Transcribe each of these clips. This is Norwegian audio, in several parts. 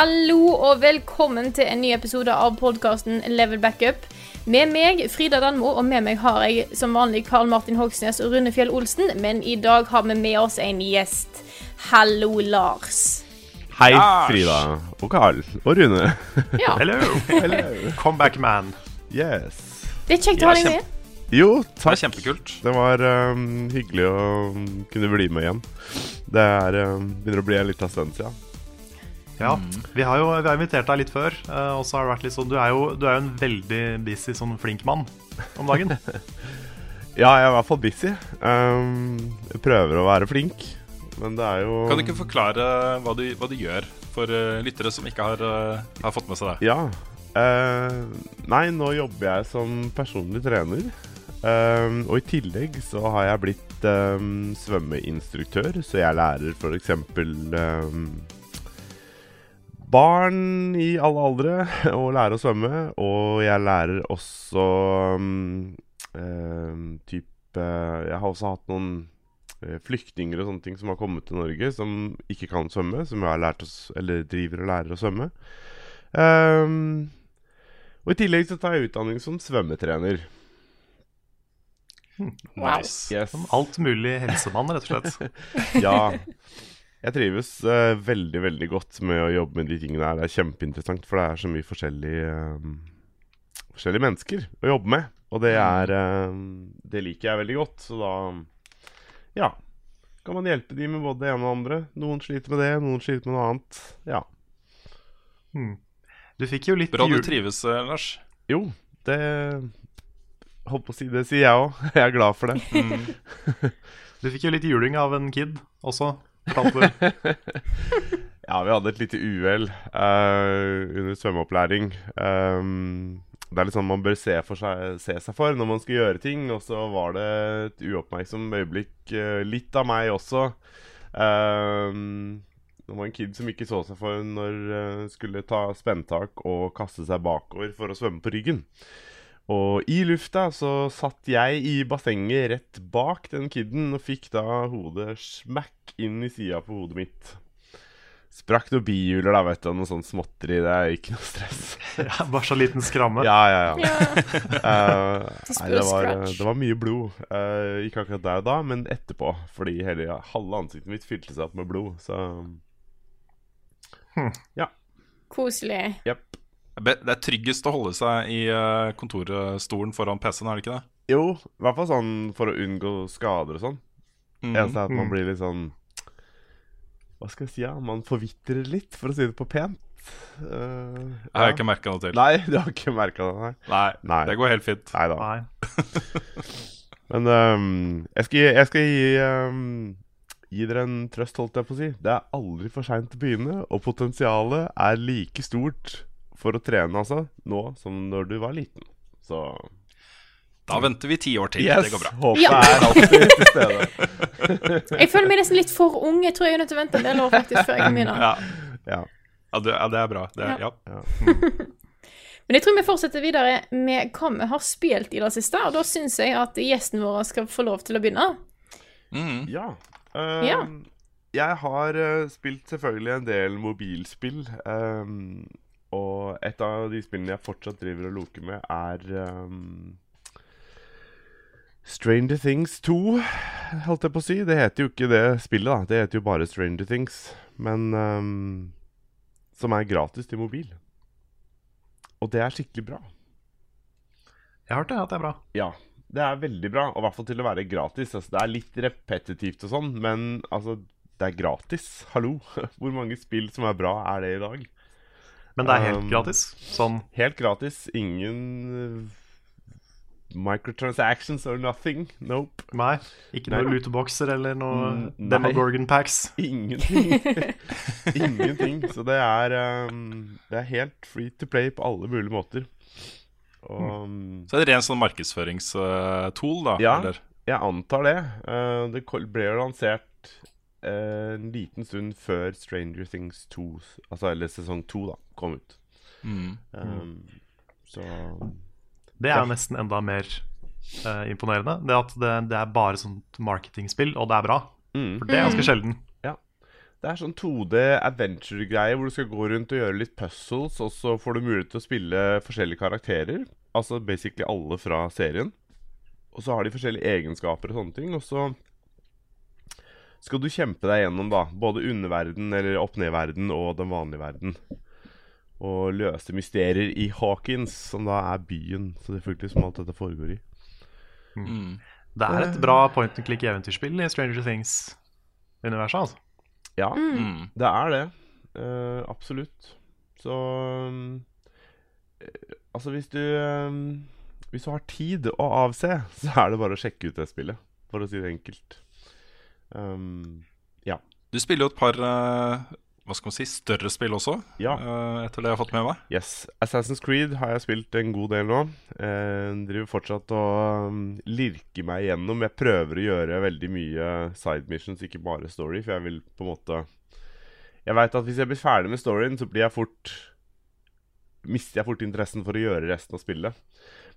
Hallo og velkommen til en ny episode av podkasten Level Backup. Med meg, Frida Danmo, og med meg har jeg som vanlig Karl Martin Hogsnes og Rune Fjell Olsen. Men i dag har vi med oss en gjest. Hallo, Lars. Hei, Frida og Karl og Rune. Ja, Hello. Comeback man. Yes. Det er kjekt å ha deg med. Jo, Det er kjempekult. Det var um, hyggelig å kunne bli med igjen. Det er, um, begynner å bli en liten stund siden. Ja, vi har jo vi har invitert deg litt før, eh, og så har det vært litt sånn Du er jo, du er jo en veldig busy, sånn flink mann om dagen. Ja, jeg er i hvert fall busy. Um, jeg prøver å være flink, men det er jo Kan du ikke forklare hva du, hva du gjør for eh, lyttere som ikke har, eh, har fått med seg det? Ja. Uh, nei, nå jobber jeg som personlig trener. Um, og i tillegg så har jeg blitt um, svømmeinstruktør, så jeg lærer f.eks. Um, barn i alle aldre å lære å svømme. Og jeg lærer også um, uh, type Jeg har også hatt noen eh, flyktninger og sånne ting som har kommet til Norge, som ikke kan svømme, som jeg har lært oss, eller driver og lærer å svømme. Um, og i tillegg så tar jeg utdanning som svømmetrener. Nice. Yes. Som alt mulig helsemann, rett og slett. Ja. Jeg trives uh, veldig, veldig godt med å jobbe med de tingene her. Det er kjempeinteressant, for det er så mye forskjellige, uh, forskjellige mennesker å jobbe med. Og det er uh, Det liker jeg veldig godt. Så da Ja. Kan man hjelpe de med både det ene og det andre. Noen sliter med det, noen sliter med noe annet. Ja. Du fikk jo litt Bra du trives, eh, Lars. Jo, det Holdt på å si det, sier jeg òg. Jeg er glad for det. Du fikk jo litt juling av en kid også. Ja, vi hadde et lite uhell uh, under svømmeopplæring. Um, det er litt sånn man bør se, seg, se seg for når man skal gjøre ting. Og så var det et uoppmerksom øyeblikk, eh, litt av meg også. Um, det var en kid som ikke så seg for når uh, skulle ta spenntak og kaste seg bakover for å svømme på ryggen. Og i lufta så satt jeg i bassenget rett bak den kiden og fikk da hodet smack inn i sida på hodet mitt. Sprakk noen bihjuler, da, vet du, noe sånt småtteri. Det er ikke noe stress. Ja, bare så liten skramme. Ja, ja, ja. Eh, Just nei, det var, det var mye blod. Uh, ikke akkurat der og da, men etterpå. Fordi hele ja, halve ansiktet mitt fylte seg opp med blod. Så ja. Koselig. jepp. Det er tryggest å holde seg i eh, kontorstolen foran PC-en, er det ikke det? Jo, i hvert fall sånn for å unngå skader og sånn. Mm. Eneste er at man blir litt sånn Hva skal jeg si, ja? Man forvitrer litt, for å si det på pent. Eh, Jeg har ja. ikke merka noe til. Nei, du har ikke merka det, nei? Nei, Nei. det går helt fint. Nei da. Nei. Men um, jeg, skal, gi- jeg skal gi, um, gi dere en trøst, holdt jeg på å si. Det er aldri for seint å begynne, og potensialet er like stort for å trene altså, nå som når du var liten. Så Da venter vi ti år til. yes, Det går bra. håpet Ja. er alltid til stede. Jeg føler meg nesten litt for ung. Jeg tror jeg er nødt til å vente en del år faktisk før jeg kan begynne. Ja, Ja. ja, det, ja det er bra. Det er, Ja. ja. Men jeg tror vi fortsetter videre med hva vi har spilt i det siste. Og da syns jeg at gjesten vår skal få lov til å begynne. Mm. ja. Um, Ja. Jeg har uh, spilt selvfølgelig en del mobilspill. ehm, og et av de spillene jeg fortsatt driver og loker med, er um, Stranger Things 2, holdt jeg på å si. Det heter jo ikke det spillet, da. Det heter jo bare Stranger Things. Men um, Som er gratis til mobil. Og det er skikkelig bra. Jeg har hørt det, at det er bra. Ja, det er veldig bra. Og i hvert fall til å være gratis. Altså, det er litt repetitivt og sånn, men altså det er gratis. Hallo! Hvor mange spill som er bra, er det i dag? Men det er helt Um, gratis. Sånn Helt gratis. Ingen uh, microtransactions or nothing. Nope. Nei. Ikke noen lutebokser eller noen Mm. Demogorgon packs. Ingenting. Ingenting. Så det er um, Det er helt free to play på alle mulige måter. Og mm. Så er det ren sånn markedsføringstool, da? Ja, Eller? jeg antar det. Uh, det ble jo lansert eh, en liten stund før Stranger Things 2, altså eller sesong 2, da, kom ut. Mm. Um, så Det er Ja. jo nesten enda mer uh, imponerende. Det at det, det er bare sånt marketingspill, og det er bra. mm. For det er ganske sjelden. Det er sånn 2D adventure-greie hvor du skal gå rundt og gjøre litt puzzles, og så får du mulighet til å spille forskjellige karakterer. Altså basically alle fra serien. Og så har de forskjellige egenskaper og sånne ting. Og så skal du kjempe deg gjennom da både underverden, eller opp-ned-verden, og den vanlige verden. Og løse mysterier i Hawkins, som da er byen så selvfølgelig som alt dette foregår i. Mm. Det er et bra point and click eventyrspill i Stranger Things-universet. altså Ja, Mm. det er det. Uh, absolutt. Så um, eh, Altså, hvis du um, Hvis du har tid å avse, så er det bare å sjekke ut det spillet, for å si det enkelt. Um, Du spiller jo et par eh, hva skal man si, større spill også, Ja. eh, etter det jeg har fått med meg. yes. Assassin's Creed har jeg spilt en god del nå. Eh, driver fortsatt og um, lirker meg igjennom. Jeg prøver å gjøre veldig mye side missions, ikke bare story, for jeg vil på en måte Jeg veit at hvis jeg blir ferdig med storyen, så blir jeg fort Mister jeg fort interessen for å gjøre resten av spillet.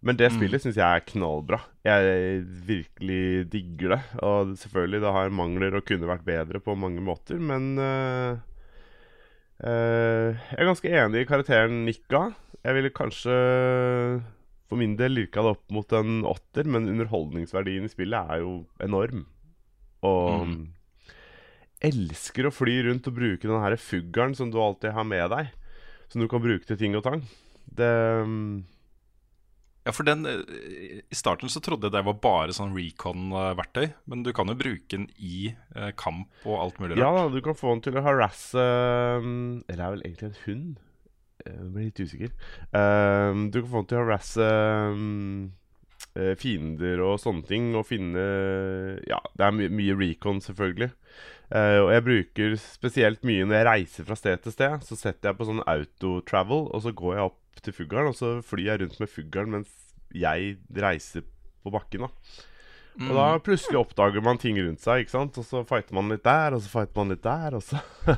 Men det Mm. spillet syns jeg er knallbra. Jeg virkelig digger det. Og selvfølgelig, det har mangler og kunne vært bedre på mange måter, men eh, Jeg er ganske enig i karakteren Nikka. Jeg ville kanskje for min del lirka det opp mot en åtter, men underholdningsverdien i spillet er jo enorm. Og Mm. elsker å fly rundt og bruke den her fuggeren som du alltid har med deg. Som du kan bruke til ting og tang. Det mm, Ja, for den, eh, I starten så trodde jeg det var bare sånn recon-verktøy, men du kan jo bruke den i eh, kamp og alt mulig Ja rart. da, du kan få den til å harasse mm, Eller det er vel egentlig en hund? Jeg blir litt usikker. Um, du kan få den til å harasse eh, fiender og sånne ting, og finne Ja, det er my mye recon, selvfølgelig. Uh, og jeg bruker spesielt mye når jeg reiser fra sted til sted. Så setter jeg på sånn auto-travel, og så går jeg opp til fuggeren, og så flyr jeg rundt med fuggeren mens jeg reiser på bakken. da Mm. og da plutselig oppdager man ting rundt seg, ikke sant? Og så fighter man litt der, og så fighter man litt der, og så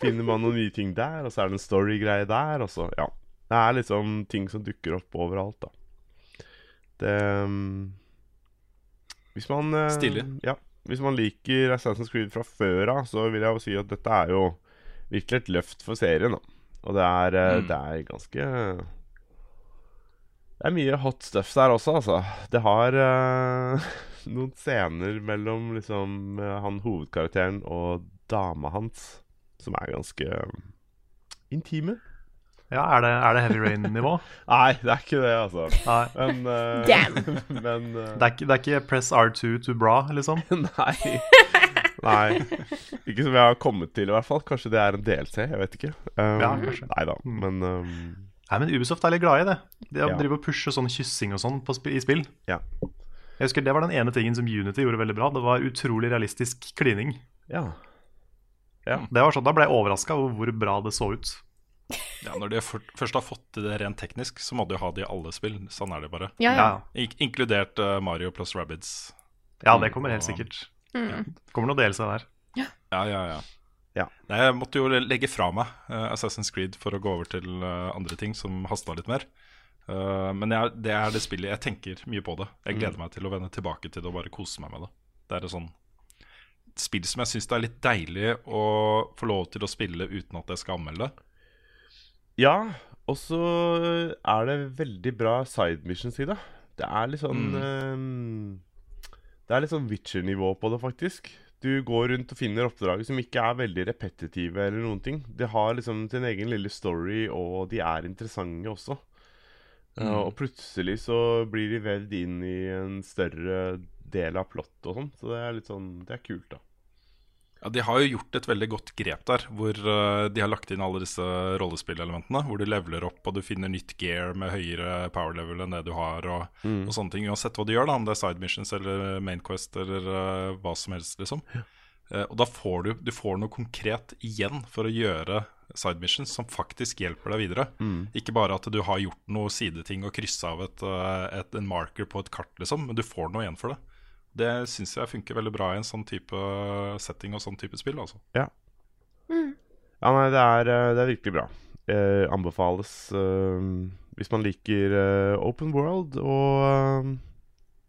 finner man noen nye ting der, og så er det en story-greie der, og så Ja. Det er liksom ting som dukker opp overalt, da. Det um, Hvis man uh, Stilig. Ja. Hvis man liker Assassin's Creed fra før av, så vil jeg jo si at dette er jo virkelig et løft for serien, da. Og det er, eh, Mm. det er ganske det er mye hot stuff der også, altså. Det har uh, noen scener mellom liksom eh, han hovedkarakteren og dama hans som er ganske intime. Ja, er det, er det Heavy Rain-nivå? Nei, det er ikke det, altså. Nei. Men, uh, Damn. men uh, Det er, det er ikke press R2 to bra, liksom? Nei. Nei. Ikke som jeg har kommet til, i hvert fall. Kanskje det er en DLC. Jeg vet ikke. Um, Ja, kanskje. Nei da, Mm. men um, Nei, men Ubisoft er litt glad i det. De Ja. driver og pusher sånn kyssing og sånn sp i spill. Ja. Jeg husker Det var den ene tingen som Unity gjorde veldig bra. Det var utrolig realistisk klining. ja. Det var sånn, Da ble jeg overraska over hvor bra det så ut. Ja, når de for, først har fått til det rent teknisk, så må de jo ha det i alle spill. Sånn er det bare. Ja, ja. Ja, Ik inkludert eh, Mario pluss Rabbids. ja det kommer helt Ja. sikkert. Mm. Kommer noe delelse der. Ja, ja, ja. Ja. Nei, jeg måtte jo legge fra meg uh, Assassin's Creed for å gå over til uh, andre ting som hasta litt mer. Uh, men jeg, det er det spillet jeg tenker mye på det. Jeg gleder meg til å vende tilbake til det og bare kose meg med det. Det er et sånn spill som jeg syns det er litt deilig å få lov til å spille uten at jeg skal anmelde det. Ja, og så er det veldig bra side missions i det. Det er litt sånn ehm, Det er litt sånn Witcher-nivå på det, faktisk. Du går rundt og finner oppdrag som ikke er veldig repetitive eller noen ting. De har liksom sin egen lille story, og de er interessante også. Mm. og plutselig så blir de vevd inn i en større del av plottet og sånn. Så det er litt sånn Det er kult, da. Ja, De har jo gjort et veldig godt grep der, hvor eh, de har lagt inn alle disse rollespillelementene. Hvor du leveler opp og du finner nytt gear med høyere power level enn det du har. Og, Mm. og sånne ting, Uansett hva du gjør, da om det er side missions eller main quest eller uh, hva som helst. liksom Eh, Og da får du, du får noe konkret igjen for å gjøre side missions som faktisk hjelper deg videre. Mm. Ikke bare at du har gjort noe sideting og kryssa av et, eh, et, en marker på et kart, liksom, men du får noe igjen for det. Det syns jeg funker veldig bra i en sånn type setting og sånn type spill. altså Ja. Ja, nei, det er, eh, det er virkelig bra. Eh, anbefales eh, hvis man liker eh, open world. Og eh,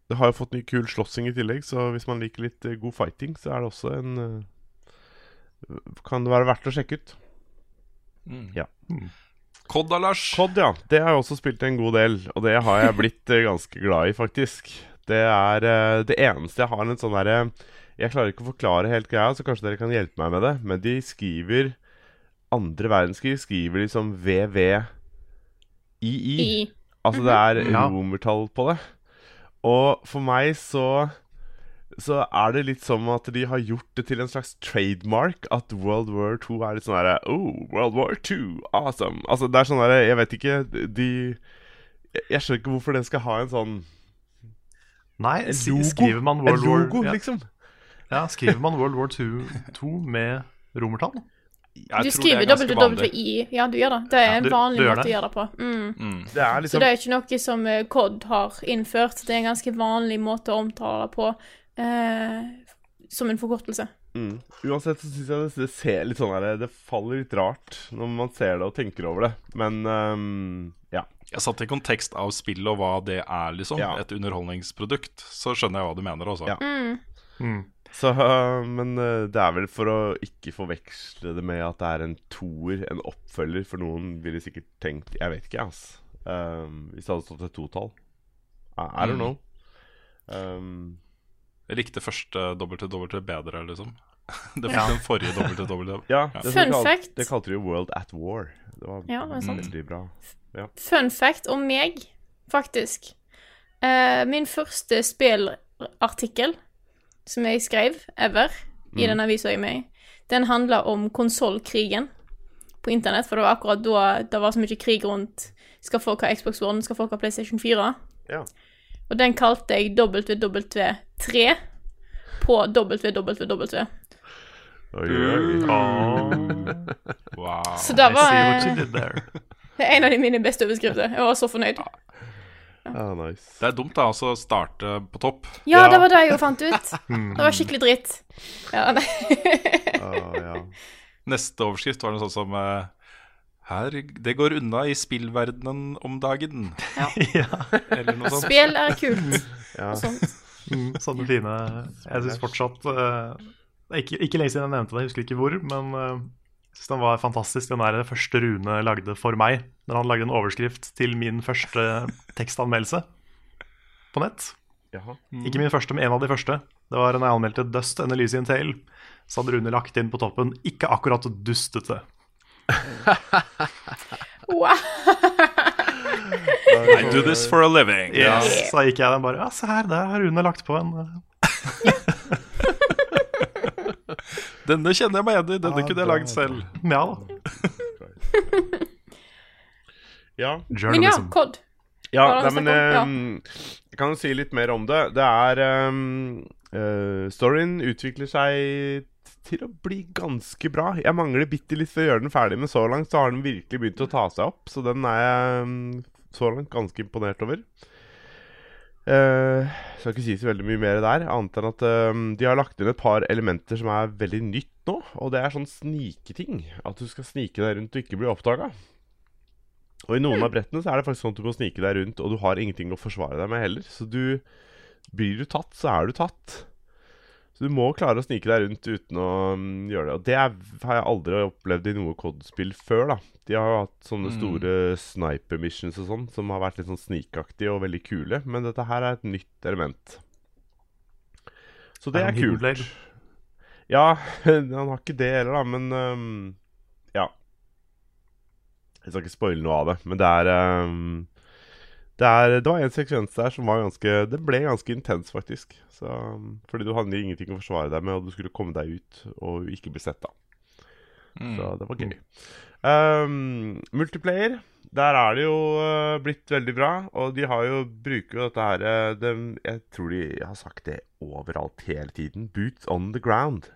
det har jo fått ny kul slåssing i tillegg, så hvis man liker litt eh, god fighting, så er det også en eh, Kan det være verdt å sjekke ut. Ja. Cod da, Lars? Kod, ja. Det har jeg også spilt en god del, og det har jeg blitt eh, ganske glad i, faktisk. Det er uh, det eneste jeg har en sånn derre Jeg klarer ikke å forklare helt greia, så kanskje dere kan hjelpe meg med det. Men de skriver Andre verdenskrig skriver de som VVII. Altså det er romertall på det. Og for meg så så er det litt som at de har gjort det til en slags trademark. At World War 2 er litt sånn derre Oh, World War 2, awesome. Altså det er sånn derre Jeg vet ikke De Jeg skjønner ikke hvorfor den skal ha en sånn Nei, logo. skriver man En World logo, War ja. liksom. ja, skriver man World War 2, 2 med romertall? Jeg Du skriver det er. WWI. Ja, du gjør det. Det er en du- vanlig du gjør å det. gjøre det på. Mm. Det er Så liksom det er ikke noe som eh, COD har innført. Det er en ganske vanlig måte å omtale det på eh, som en forkortelse. mm. Uansett så syns jeg det, det ser litt sånn her Det faller litt rart når man ser det og tenker over det. Men um, ja. Jeg satt i kontekst av spillet og hva det er, liksom. Ja. Et underholdningsprodukt. Så skjønner jeg hva du mener, altså. Ja. Mm. Så, øh, men øh, det er vel for å ikke forveksle det med at det er en toer, en oppfølger. For noen ville sikkert tenkt Jeg vet ikke, ass. Um, hvis det hadde stått et totall. I, I don't Mm. know. Um, Jeg likte første WW bedre, liksom. Det Ja. var den forrige WW. ja, Ja. det, Fun fact. det kalte de jo World at War. Det var Ja, det veldig bra. Fun fact om meg, faktisk. Uh, min første spillartikkel som jeg skrev ever i den avisa jeg med den handla om konsollkrigen på internett, for det var akkurat da det var så mye krig rundt Skal folk ha Xbox One, skal folk ha PlayStation 4? Ja. Og den kalte jeg WW3 på WWW. Oi, oi. Wow. Så det var en av de mine beste overskrifter. Jeg var så fornøyd. Ah, nice. Det er dumt da altså å starte på topp. Ja, Ja. det var det jeg jo fant ut. Det var skikkelig dritt. Ja, nei. Ah, ja. Neste overskrift var noe sånt som eh, Her, Det går unna i spillverdenen om dagen. ja. Eller noe sånt. Spill er kult Ja. og sånt. Mm, sånne fine Jeg syns fortsatt eh, Det er ikke, ikke lenge siden jeg nevnte det, jeg husker ikke hvor, men eh, jeg synes den var fantastisk. Den der første Rune lagde for meg, når han lagde en overskrift til min første tekstanmeldelse på nett. Jaha. Ikke min første, men en av de første. Det var når jeg anmeldte Dust and Elysian Tale. Så hadde Rune lagt inn på toppen 'ikke akkurat dustete'. Wow. I do this for a living. Yes. Så gikk jeg den bare Ja, se her, der har Rune lagt på en eh, Denne kjenner jeg meg igjen i. Denne Ja, kunne jeg lagd selv. Ja da. ja. Men ja. COD. Ja, nei, men ehm, jeg kan jo si litt mer om det. Det er um, uh, Storyen utvikler seg til å bli ganske bra. Jeg mangler bitte litt for å gjøre den ferdig, men så langt så har den virkelig begynt å ta seg opp. Så den er jeg um, så langt ganske imponert over. Uh, skal ikke si så veldig mye mer der, annet enn at uh, de har lagt inn et par elementer som er veldig nytt nå. Og det er sånn sniketing. At du skal snike deg rundt og ikke bli oppdaga. Og i noen av brettene så er det faktisk sånn at du må snike deg rundt, og du har ingenting å forsvare deg med heller. Så du Blir du tatt, så er du tatt. Så du må klare å snike deg rundt uten å mm, gjøre det. Og det er, har jeg aldri opplevd i noe COD-spill før, da. De har jo hatt sånne store sniper missions og sånn, som har vært litt sånn snikaktige og veldig kule. Men dette her er et nytt element. Så det Er er, kult. Blade? Ja, han har ikke det heller, da, men um, ja. Jeg skal ikke spoile noe av det, men det er øhm, det, er, det var en sekvens der som var ganske Det ble ganske intens, faktisk. Så, um, fordi du hadde ingenting å forsvare deg med, og du skulle komme deg ut og ikke bli sett, da. Så det var gøy. Um, multiplayer, der er det jo uh, blitt veldig bra. Og de har jo bruker jo dette her uh, Jeg tror de har sagt det overalt hele tiden. Boots on the ground.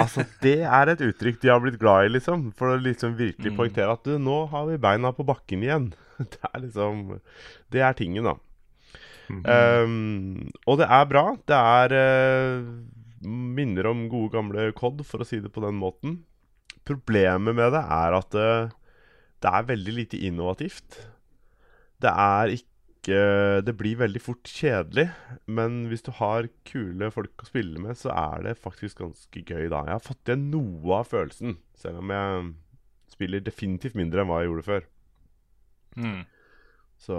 Altså, det er et uttrykk de har blitt glad i, liksom. For å liksom virkelig poengtere at du, nå har vi beina på bakken igjen. Det er liksom Det er tingen, da. Um, og det er bra. Det er uh, minner om gode, gamle COD, for å si det på den måten. Problemet med det er at uh, det er veldig lite innovativt. Det er ikke Det blir veldig fort kjedelig. Men hvis du har kule folk å spille med, så er det faktisk ganske gøy, da. Jeg har fått igjen noe av følelsen, selv om jeg spiller definitivt mindre enn hva jeg gjorde før. Mm. Så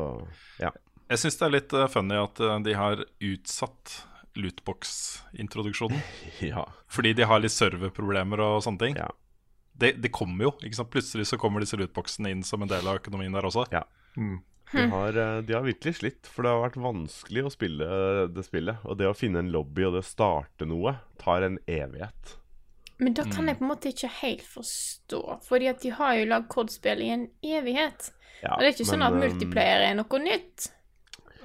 ja. Jeg syns det er litt eh, funny at eh, de har utsatt lootbox-introduksjonen. ja. Fordi de har litt serverproblemer og sånne ting. Ja. Det, det kommer jo. ikke sant? Plutselig så kommer disse lootboxene inn som en del av økonomien der også. Ja. De har, eh, de har virkelig slitt, for det har vært vanskelig å spille det spillet. Og det å finne en lobby og det å starte noe tar en evighet. Men da kan jeg på en måte ikke helt forstå, fordi at de har jo lagd COD-spill i en evighet. Ja, Og det er ikke sånn men, at um, multiplayer er noe nytt.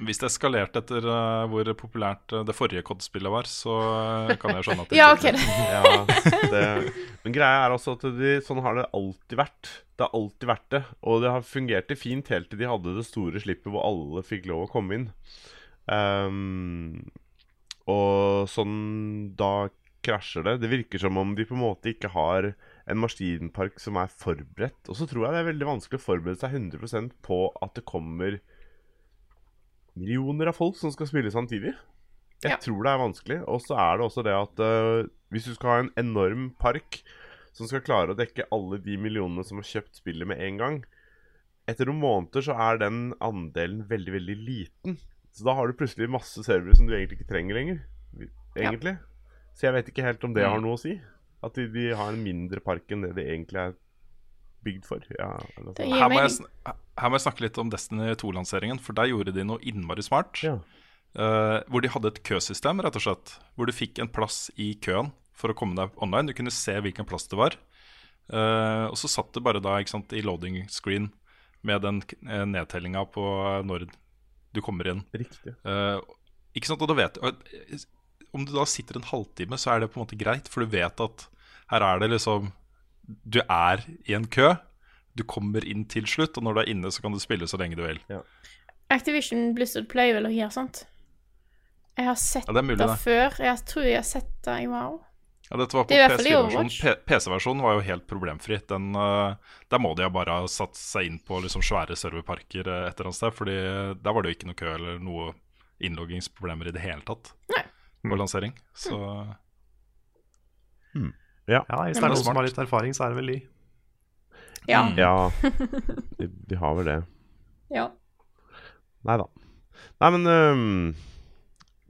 Hvis det eskalerte etter uh, hvor populært eh, det forrige COD-spillet var, så eh, kan jeg skjønne at det Ja, ikke- ok. Ja, det, men greia er altså at de, sånn har det alltid vært. Det har alltid vært det. Og det har fungert fint helt til de hadde det store slippet hvor alle fikk lov å komme inn. Um, og sånn da krasjer det. Det virker som om de på en måte ikke har en maskinpark som er forberedt. Og så tror jeg det er veldig vanskelig å forberede seg 100% på at det kommer millioner av folk som skal spille samtidig. Jeg Ja. tror det er vanskelig. Og så er det også det at uh, hvis du skal ha en enorm park som skal klare å dekke alle de millionene som har kjøpt spillet med en gang Etter noen måneder så er den andelen veldig, veldig liten. Så da har du plutselig masse servere som du egentlig ikke trenger lenger. Egentlig. Så jeg vet ikke helt om det har noe å si. At de, de har en mindre park enn det de egentlig er bygd for. Ja, eller sånn. Her må, jeg, sn- her må jeg snakke litt om Destiny 2-lanseringen, for der gjorde de noe innmari smart. Ja. Uh, hvor de hadde et køsystem, rett og slett. Hvor du fikk en plass i køen for å komme deg online. Du kunne se hvilken plass det var. Uh, og så satt du bare da ikke sant, i loading screen med den uh, nedtellinga på når du kommer inn. Riktig. Uh, ikke sant, og du vet og, eh, Om du da sitter en halvtime, så er det på en måte greit, for du vet at her er det liksom Du er i en kø. Du kommer inn til slutt, og når du er inne, så kan du spille så lenge du vil. Activision Blizzard Play vel å gjøre sånt. Jeg har sett Ja, det mulig, det før. Jeg tror jeg har sett det i WoW. Ja, dette var på Det er PS4-versjonen. PC-versjonen var jo helt problemfri. Den, eh, der må de ha bare ha satt seg inn på liksom svære serverparker eh, et eller annet sted. Fordi der var det jo ikke noe kø eller noe innloggingsproblemer i det hele tatt Nei. på lansering. Så Ja. Ja, Hvis det er noen som har litt erfaring, så er det vel de. Ja. Mm. ja de, de har vel det. ja. Nei da. Nei, men um,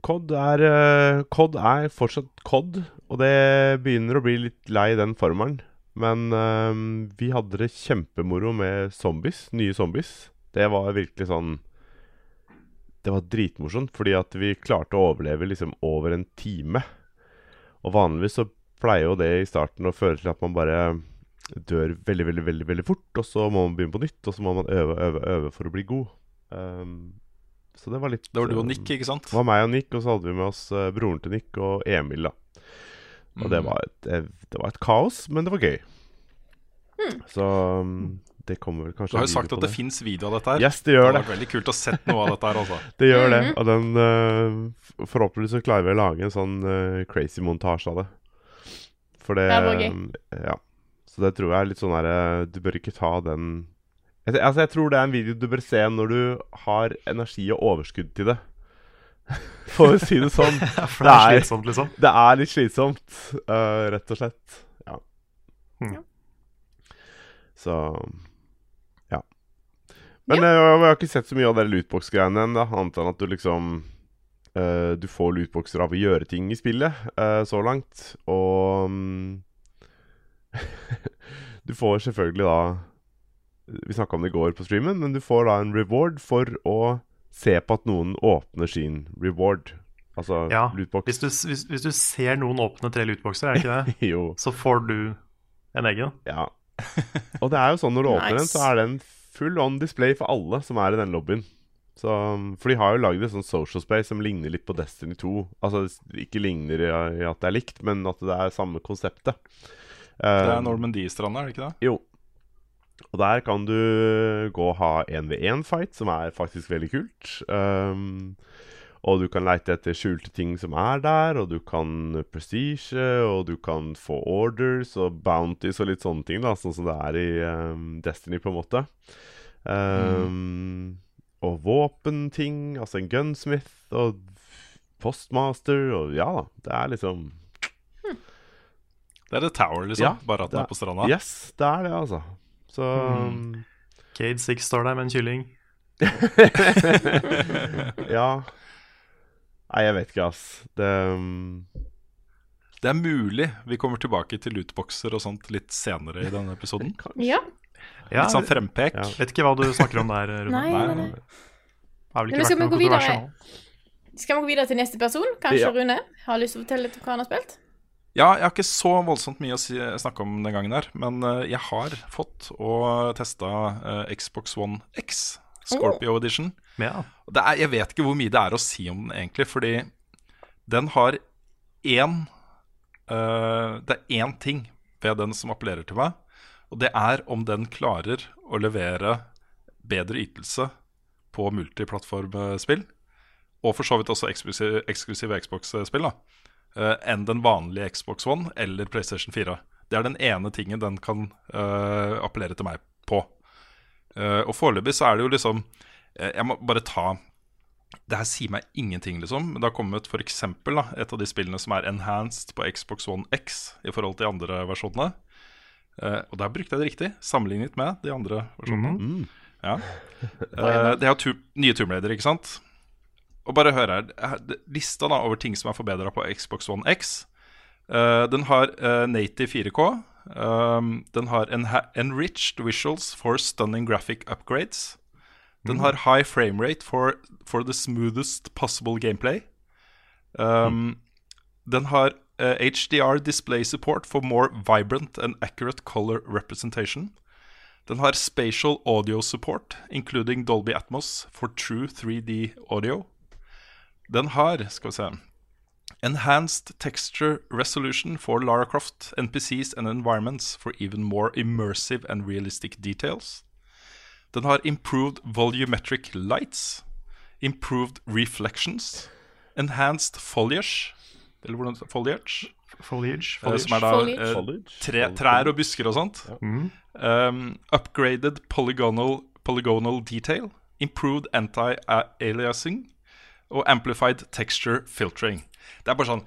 COD er uh, COD er fortsatt COD, og det begynner å bli litt lei den formelen. Men um, vi hadde det kjempemoro med zombies, nye zombies. Det var virkelig sånn Det var dritmorsomt, fordi at vi klarte å overleve liksom over en time. Og vanligvis så pleier jo det i starten å føre til at man bare dør veldig, veldig, veldig veldig fort, og så må man begynne på nytt, og så må man øve, øve, øve for å bli god. Um, så det var litt det var du og ehm, Nick, ikke sant? Det var meg og Nick, og så hadde vi med oss eh, broren til Nick og Emil, da. Og det Mm. var et, eh, det var et kaos, men det var gøy. Så um, det kommer vel kanskje Du har jo sagt at det, det fins video av dette her. Yes, det det gjør hadde det. vært veldig kult å sett noe av dette her, altså. Det gjør det. Mhm. Og den eh, Forhåpentligvis så klarer vi å lage en sånn eh, crazy montasje av det. For det Det vært gøy. Ja. Så det tror jeg er litt sånn her eh, Du bør ikke ta den Altså, jeg tror det er en video du bør se når du har energi og overskudd til det. For å si det sånn. For det er slitsomt, liksom. Det er litt slitsomt, uh, rett og slett. Ja. Mm. Så Ja. Men eh, jeg har ikke sett så mye av de lootbox-greiene ennå, annet enn at du liksom eh, Du får lootboxer av å gjøre ting i spillet uh, så langt, og um, Du får selvfølgelig da Vi snakka om det i går på streamen, men du får da en reward for å se på at noen åpner sin reward. Altså Ja, lootbox. hvis du, hvis, hvis du ser noen åpne tre lootboxer, er det ikke det? jo. Så får du en egen. Ja. Og det er jo sånn når du åpner den, så er den full on display for alle som er i den lobbyen. Så, for de har jo lagd et sånn social space som ligner litt på Destiny 2. Altså ikke ligner i i at det er likt, men at det er samme konseptet. Det er Eh, Normandie-stranda, er det ikke det? Jo. Og der kan du gå og ha 1v1-fight, som er faktisk veldig kult. Um, og du kan leite etter skjulte ting som er der, og du kan prestige, og du kan få orders og bounties og litt sånne ting, da, sånn som det er i um, Destiny, på en måte. Um, Og våpenting, altså en gunsmith og postmaster og ja da, det er liksom Det er The Tower, liksom. Ja, bare at den er på stranda. Yes, det er det, altså. Så mm. Cade Six står der med en kylling. Ja. Nei, jeg vet ikke, ass. Det um, Det er mulig vi kommer tilbake til lootboxer og sånt litt senere i denne episoden. Ja. Ja, Litt sånn frempek. Ja. Vet ikke hva du snakker om der, Rune. Nei, nei, nei. Det har vel Men ikke skal vært vi noe gå videre? nå. Skal vi gå videre til neste person? Kanskje Ja. Rune har lyst til å fortelle litt om hva han har spilt? Ja, jeg har ikke så voldsomt mye å si, snakke om den gangen her, men eh, jeg har fått og testa uh, Xbox One X, Scorpio Edition. Ja. Det er, jeg vet ikke hvor mye det er å si om den, egentlig, fordi den har én uh, Det er én ting ved den som appellerer til meg, og det er om den klarer å levere bedre ytelse på multiplattformspill, og for så vidt også eksklusive, Xbox-spill, eh, enn den vanlige Xbox One eller PlayStation 4. Det er den ene tingen den kan uh, appellere til meg på. Uh, og foreløpig så er det jo liksom Jeg må bare ta Det her sier meg ingenting, liksom. Men det har kommet eksempel, et av de spillene som er enhanced på Xbox One X i forhold til de andre versjonene. Eh, og der brukte jeg det riktig, sammenlignet med de andre versjonene. Ja. Uh, det er jo tu nye Tomb Raider, ikke sant? Og bare hør her. Lista da over ting som er forbedra på Xbox One X. uh, den har uh, native 4K. Um, den har enriched visuals for stunning graphic upgrades. Den har high frame rate for, for the smoothest possible gameplay. Um, Den har eh, HDR display support for more vibrant and accurate color representation. Den har spatial audio support, including Dolby Atmos for true 3D audio. Den har, skal vi se Enhanced texture resolution for Lara Croft, NPCs and environments for even more immersive and realistic details. Den har improved volumetric lights, improved reflections, enhanced foliage Eller hvordan Foliage? Foliage. eh, Som er da Foliage. eh, tre, trær og busker og sånt. Um, upgraded polygonal, polygonal detail, improved anti-aliasing og amplified texture filtering. Det er bare sånn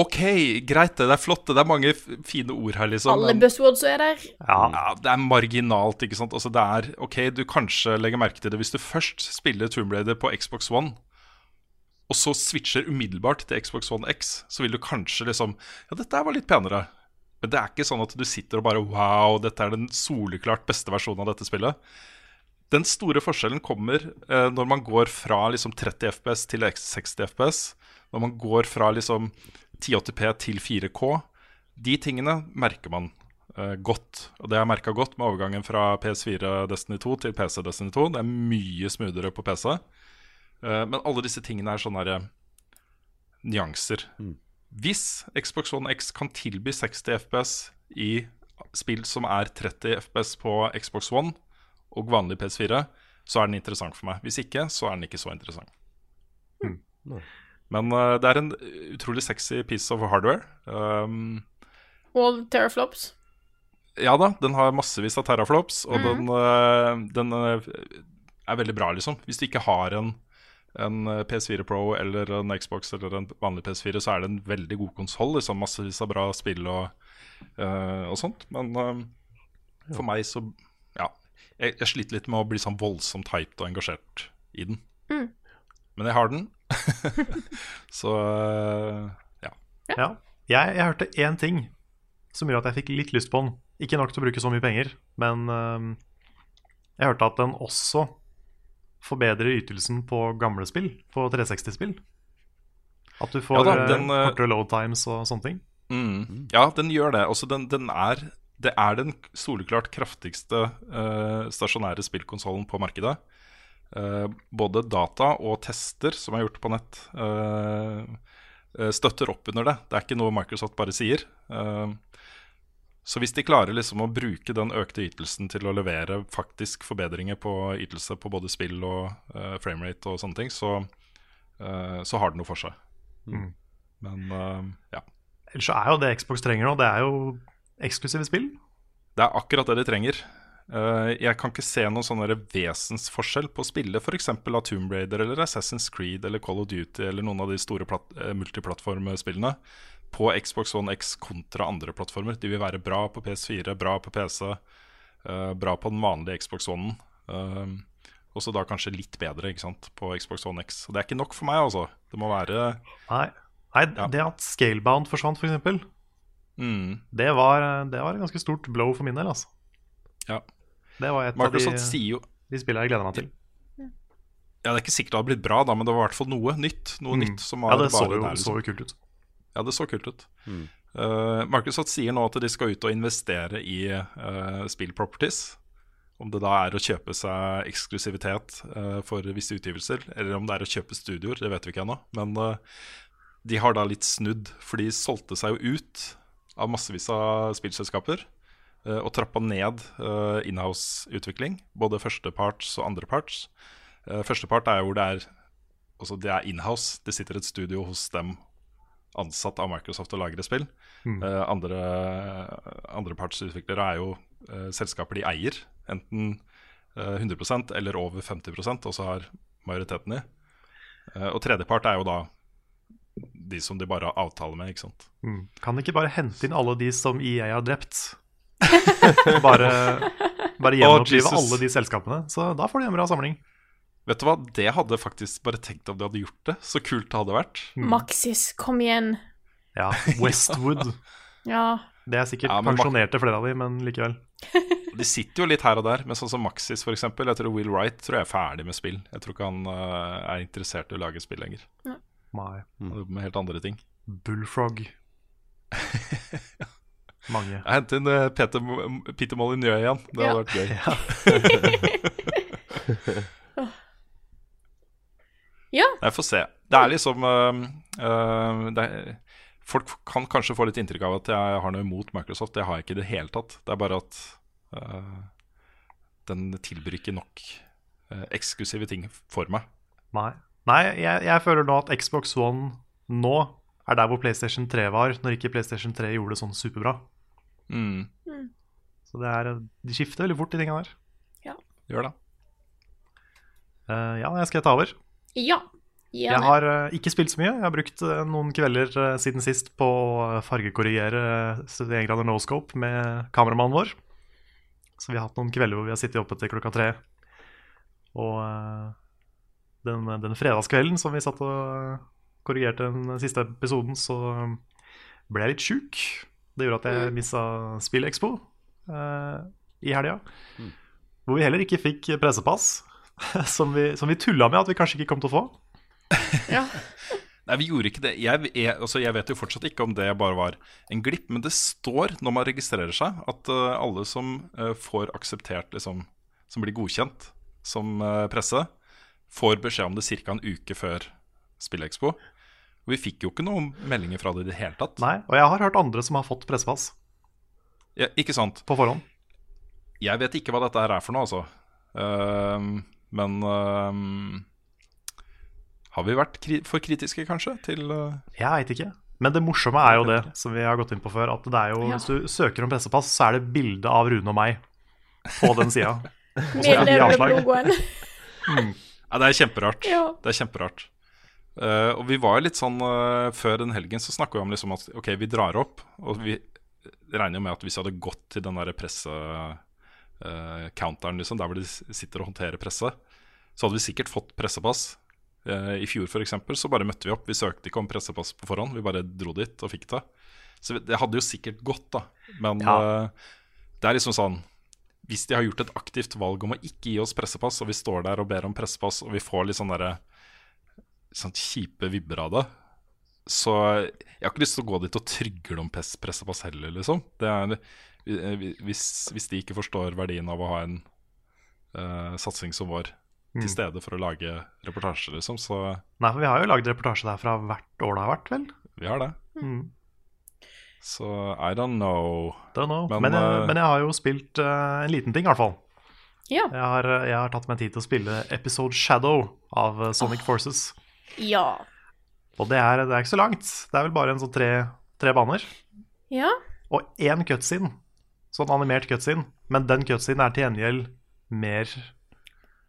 OK, greit, det, det er flott, det er mange fine ord her, liksom. Alle buzzwords er der. Ja. ja, det er marginalt, ikke sant. Altså, det er OK, du kanskje legger merke til det hvis du først spiller Tomb Raider på Xbox One, og så switcher umiddelbart til Xbox One X, så vil du kanskje liksom Ja, dette var litt penere. Men det er ikke sånn at du sitter og bare Wow, dette er den soleklart beste versjonen av dette spillet. Den store forskjellen kommer eh, når man går fra liksom 30 FPS til 60 FPS. Når man går fra liksom 1080P til 4K. De tingene merker man eh, godt. Og det jeg merka godt med overgangen fra PS4 Destiny 2 til PC Destiny 2. Det er mye smoothere på PC. Eh, men alle disse tingene er sånne der, nyanser. Hvis Xbox One X kan tilby 60 FPS i spill som er 30 FPS på Xbox One og vanlig PS4, så er den interessant for meg. Hvis ikke, så er den ikke så interessant. Men uh, det er en utrolig sexy piece of hardware. Um, All teraflops. ja da, den har massevis av teraflops, og den, uh, den uh, er veldig bra, liksom. Hvis du ikke har en, en øh, PS4 Pro eller en Xbox eller en vanlig PS4, så er det en veldig god konsoll. Liksom, massevis av bra spill og, uh, og sånt. Men uh, for meg så Ja. Jeg, jeg sliter litt med å bli sånn voldsomt hyped og engasjert i den. Men jeg har den. så uh, ja. Ja. Jeg, jeg hørte én ting som gjorde at jeg fikk litt lyst på den. Ikke nok til å bruke så mye penger, men Jeg hørte at den også forbedrer ytelsen på gamle spill, på 360-spill. At du får Ja da, eh, den, eh, kortere load times og sånne ting. Mm. Ja, den gjør det. Også den, den er, det er den soleklart kraftigste uh, stasjonære spillkonsollen på markedet. Uh, både data og tester som er gjort på nett, eh, eh, støtter opp under det. Det er ikke noe Microsoft bare sier. Eh, så hvis de klarer liksom å bruke den økte ytelsen til å levere faktisk forbedringer på ytelse på både spill og uh, framerate og sånne ting, så, uh, så har det noe for seg. Mm. Men uh, ja. Ellers så er jo det Xbox trenger nå, det er jo eksklusive spill. Det er akkurat det de trenger. Eh, jeg kan ikke se noen sånn vesensforskjell på å spille f.eks. av Tomb Raider eller Assassin's Creed eller Call of Duty eller noen av de store plat- multiplattformspillene på Xbox One X kontra andre plattformer. De vil være bra på PS4, bra på PC, uh, bra på den vanlige Xbox One. Uh, og så da kanskje litt bedre ikke sant, på Xbox One X. Og det er ikke nok for meg, altså. Det må være Nei, Nei Ja. det at Scalebound forsvant, f.eks., eksempel mm, det, var, det var et ganske stort blow for min del. Altså. Ja. Det var et Microsoft av de, jo de spillene jeg gleder meg til. Ja, Det er ikke sikkert det hadde blitt bra, da, men det var i hvert fall noe nytt. Noe Mm. nytt som var Ja, det så jo, der, liksom. så jo kult ut. Ja, det så kult ut. Eh, Microsoft sier nå at de skal ut og investere i uh, spillproperties. Om det da er å kjøpe seg eksklusivitet uh, for visse utgivelser, eller om det er å kjøpe studioer, det vet vi ikke ennå. Men de har da litt snudd, for de solgte seg jo ut av massevis av spillselskaper. og trappa ned uh, inhouse-utvikling, både førsteparts og andreparts. Uh, Førstepart er hvor det er Altså det er inhouse. Det sitter et studio hos dem ansatt av Microsoft og lager spill. Mm. Uh, andre Andrepartsutviklere er jo uh, selskaper de eier, enten uh, 100% eller over 50% og så har majoriteten i. Eh, og tredjepart er jo da de som de bare har avtale med, ikke sant. Mm. Kan de ikke bare hente inn alle de som EA har drept? bare bare gjenopplive alle de selskapene. Så da får de en bra samling. Vet du hva, det hadde faktisk bare tenkt om de hadde gjort det. Så kult det hadde vært. Maxis, kom igjen. Ja, Westwood. Ja. Det er sikkert Ja, pensjonerte flere av de, men likevel. De sitter jo litt her og der, men sånn som Maxis eksempel Jeg tror Will Wright tror jeg er ferdig med spill. Jeg tror ikke han uh, er interessert i å lage spill lenger. Nei. Han jobber med helt andre ting. Bullfrog. Mange. Jeg henter inn eh, Peter, Peter Molyneux igjen. Det hadde Ja. vært gøy. Ja. Jeg får se. Det er liksom uh, uh, det er, Folk kan kanskje få litt inntrykk av at jeg har noe imot Microsoft. Det har jeg ikke i det hele tatt. Det er bare at uh, den tilbyr ikke nok øh, eksklusive ting for meg. Nei, Nei jeg, jeg føler nå at Xbox One nå er der hvor PlayStation 3 var, når ikke PlayStation 3 gjorde det sånn superbra. Mm, Så det er, de skifter veldig fort, de tingene der. gjør det. Uh, ja, jeg skal ta over. Ja. Jeg har eh, ikke spilt så mye. Jeg har brukt eh, noen kvelder eh, siden sist på å fargekorrigere uh, 71 grader no scope med kameramannen vår. Så vi har hatt noen kvelder hvor vi har sittet oppe til klokka tre. Og eh, den, den fredagskvelden som vi satt og eh, korrigerte den siste episoden, så ble jeg litt sjuk. Det gjorde at jeg missa SpillExpo uh, i helga. Hvor vi heller ikke fikk pressepass, som vi, som vi tulla med at vi kanskje ikke kom til å få. Ja. Nei, vi gjorde ikke det. Jeg, jeg, altså, jeg vet jo fortsatt ikke om det bare var en glipp, men det står når man registrerer seg, at uh, alle som uh, får akseptert, liksom, som blir godkjent som uh, presse, får beskjed om det ca. en uke før SpillExpo. Og vi fikk jo ikke noen meldinger fra det i det hele tatt. Nei, og jeg har hørt andre som har fått pressepass Ja, ikke sant? på forhånd. Jeg vet ikke hva dette her er for noe, altså. Ehm, men uh, har vi vært kri for kritiske, kanskje, til uh... Jeg veit ikke. Men det morsomme er jo det, som vi har gått inn på før, at det er jo, Ja. hvis du søker om pressepass, så er det bilde av Rune og meg på den sida. Med får vi Ja, det er kjemperart. Ja. Det er kjemperart. Uh, og vi var jo litt sånn uh, Før den helgen så snakka vi om liksom at ok, vi drar opp. Og vi regner jo med at hvis vi hadde gått til den derre presse-counteren, liksom, der hvor de sitter og håndterer presse, så hadde vi sikkert fått pressepass. Eh, I fjor for eksempel, så bare møtte vi opp. Vi søkte ikke om pressepass på forhånd, vi bare dro dit og fikk det. Så det hadde jo sikkert gått, da. Men Ja. eh, det er liksom sånn hvis de har gjort et aktivt valg om å ikke gi oss pressepass, og vi står der og ber om pressepass, og vi får litt sånn derre sånn kjipe vibber av det, så jeg har ikke lyst til å gå dit og trygle om pressepass heller, liksom. Det er, hvis, hvis de ikke forstår verdien av å ha en uh, satsing som vår til stede for å lage reportasjer, liksom, så Nei, for vi har jo lagd reportasje derfra hvert år det har vært, vel? vi har det. Mm. Så I don't know. Don't know. Men, Men, jeg, eh, men jeg har jo spilt uh, en liten ting, i hvert fall. Ja. Jeg har, eh, jeg har tatt meg tid til å spille Episode Shadow av Sonic Sonic Forces. Ja. Og det er, det er ikke så langt. Det er vel bare en sånn tre, tre baner. Ja. Og én cutscene. Sånn animert cutscene. Men den cutscene er til gjengjeld mer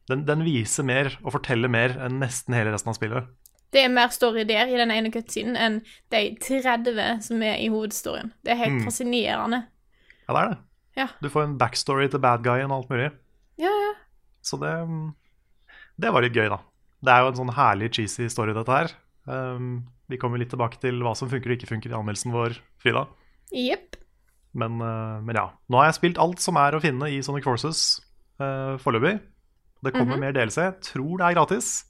den, den viser mer og forteller mer enn nesten hele resten av spillet. Det er mer story der i den ene cutscenen enn de 30 som er i hovedstorien. Det er helt Mm. fascinerende. Ja, det er det. Ja. Du får en backstory til bad guyen og alt mulig. Ja, ja. Så det, det var litt gøy, da. Det er jo en sånn herlig cheesy story, dette her. Um, vi kommer litt tilbake til hva som funker og ikke funker i anmeldelsen vår, Frida. Jepp. Men, uh, men ja. Nå har jeg spilt alt som er å finne i Sonic Forces uh, foreløpig. Det kommer Mhm. mer DLC. Tror det er gratis.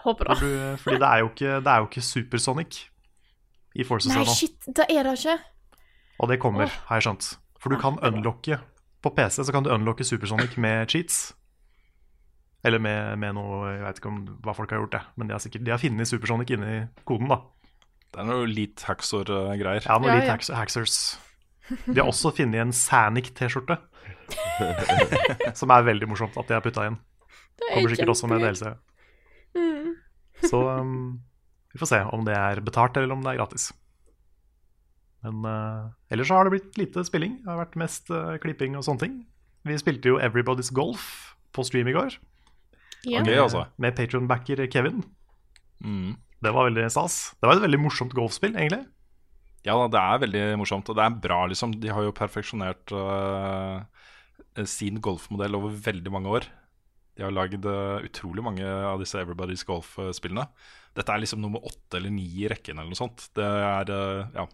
Håper da. det. fordi det er jo ikke, det er jo ikke Supersonic i Forces Nei, shit, det er det ikke. Og det kommer, oh. har jeg skjønt. For du kan unlocke På PC så kan du unlocke Supersonic med cheats. Eller med, med noe Jeg vet ikke om hva folk har gjort, det. Men de har sikkert De har funnet Supersonic inni koden, da. Det er noe litt Haxor-greier. Ja, noe Ja, litt ja. Haxors. De har også funnet en Sanic-T-skjorte. som er veldig morsomt at de har putta inn. Det er Kommer sikkert også med. DLC. Mm. Så um, vi får se om det er betalt eller om det er gratis. Men uh, ellers så har det blitt lite spilling. Det har vært mest uh, klipping og sånne ting. Vi spilte jo Everybody's Golf på stream i går. Ja. Okay, altså. Med patronbacker Kevin. Mm. Det var veldig stas. Det var et veldig morsomt golfspill, egentlig. Ja da, det er veldig morsomt, og det er bra, liksom. De har jo perfeksjonert uh, sin golfmodell over veldig mange år. De har lagd uh, utrolig mange av disse Everybody's Golf-spillene. Dette er liksom nummer åtte eller ni i rekken, eller noe sånt. Det er uh, ja,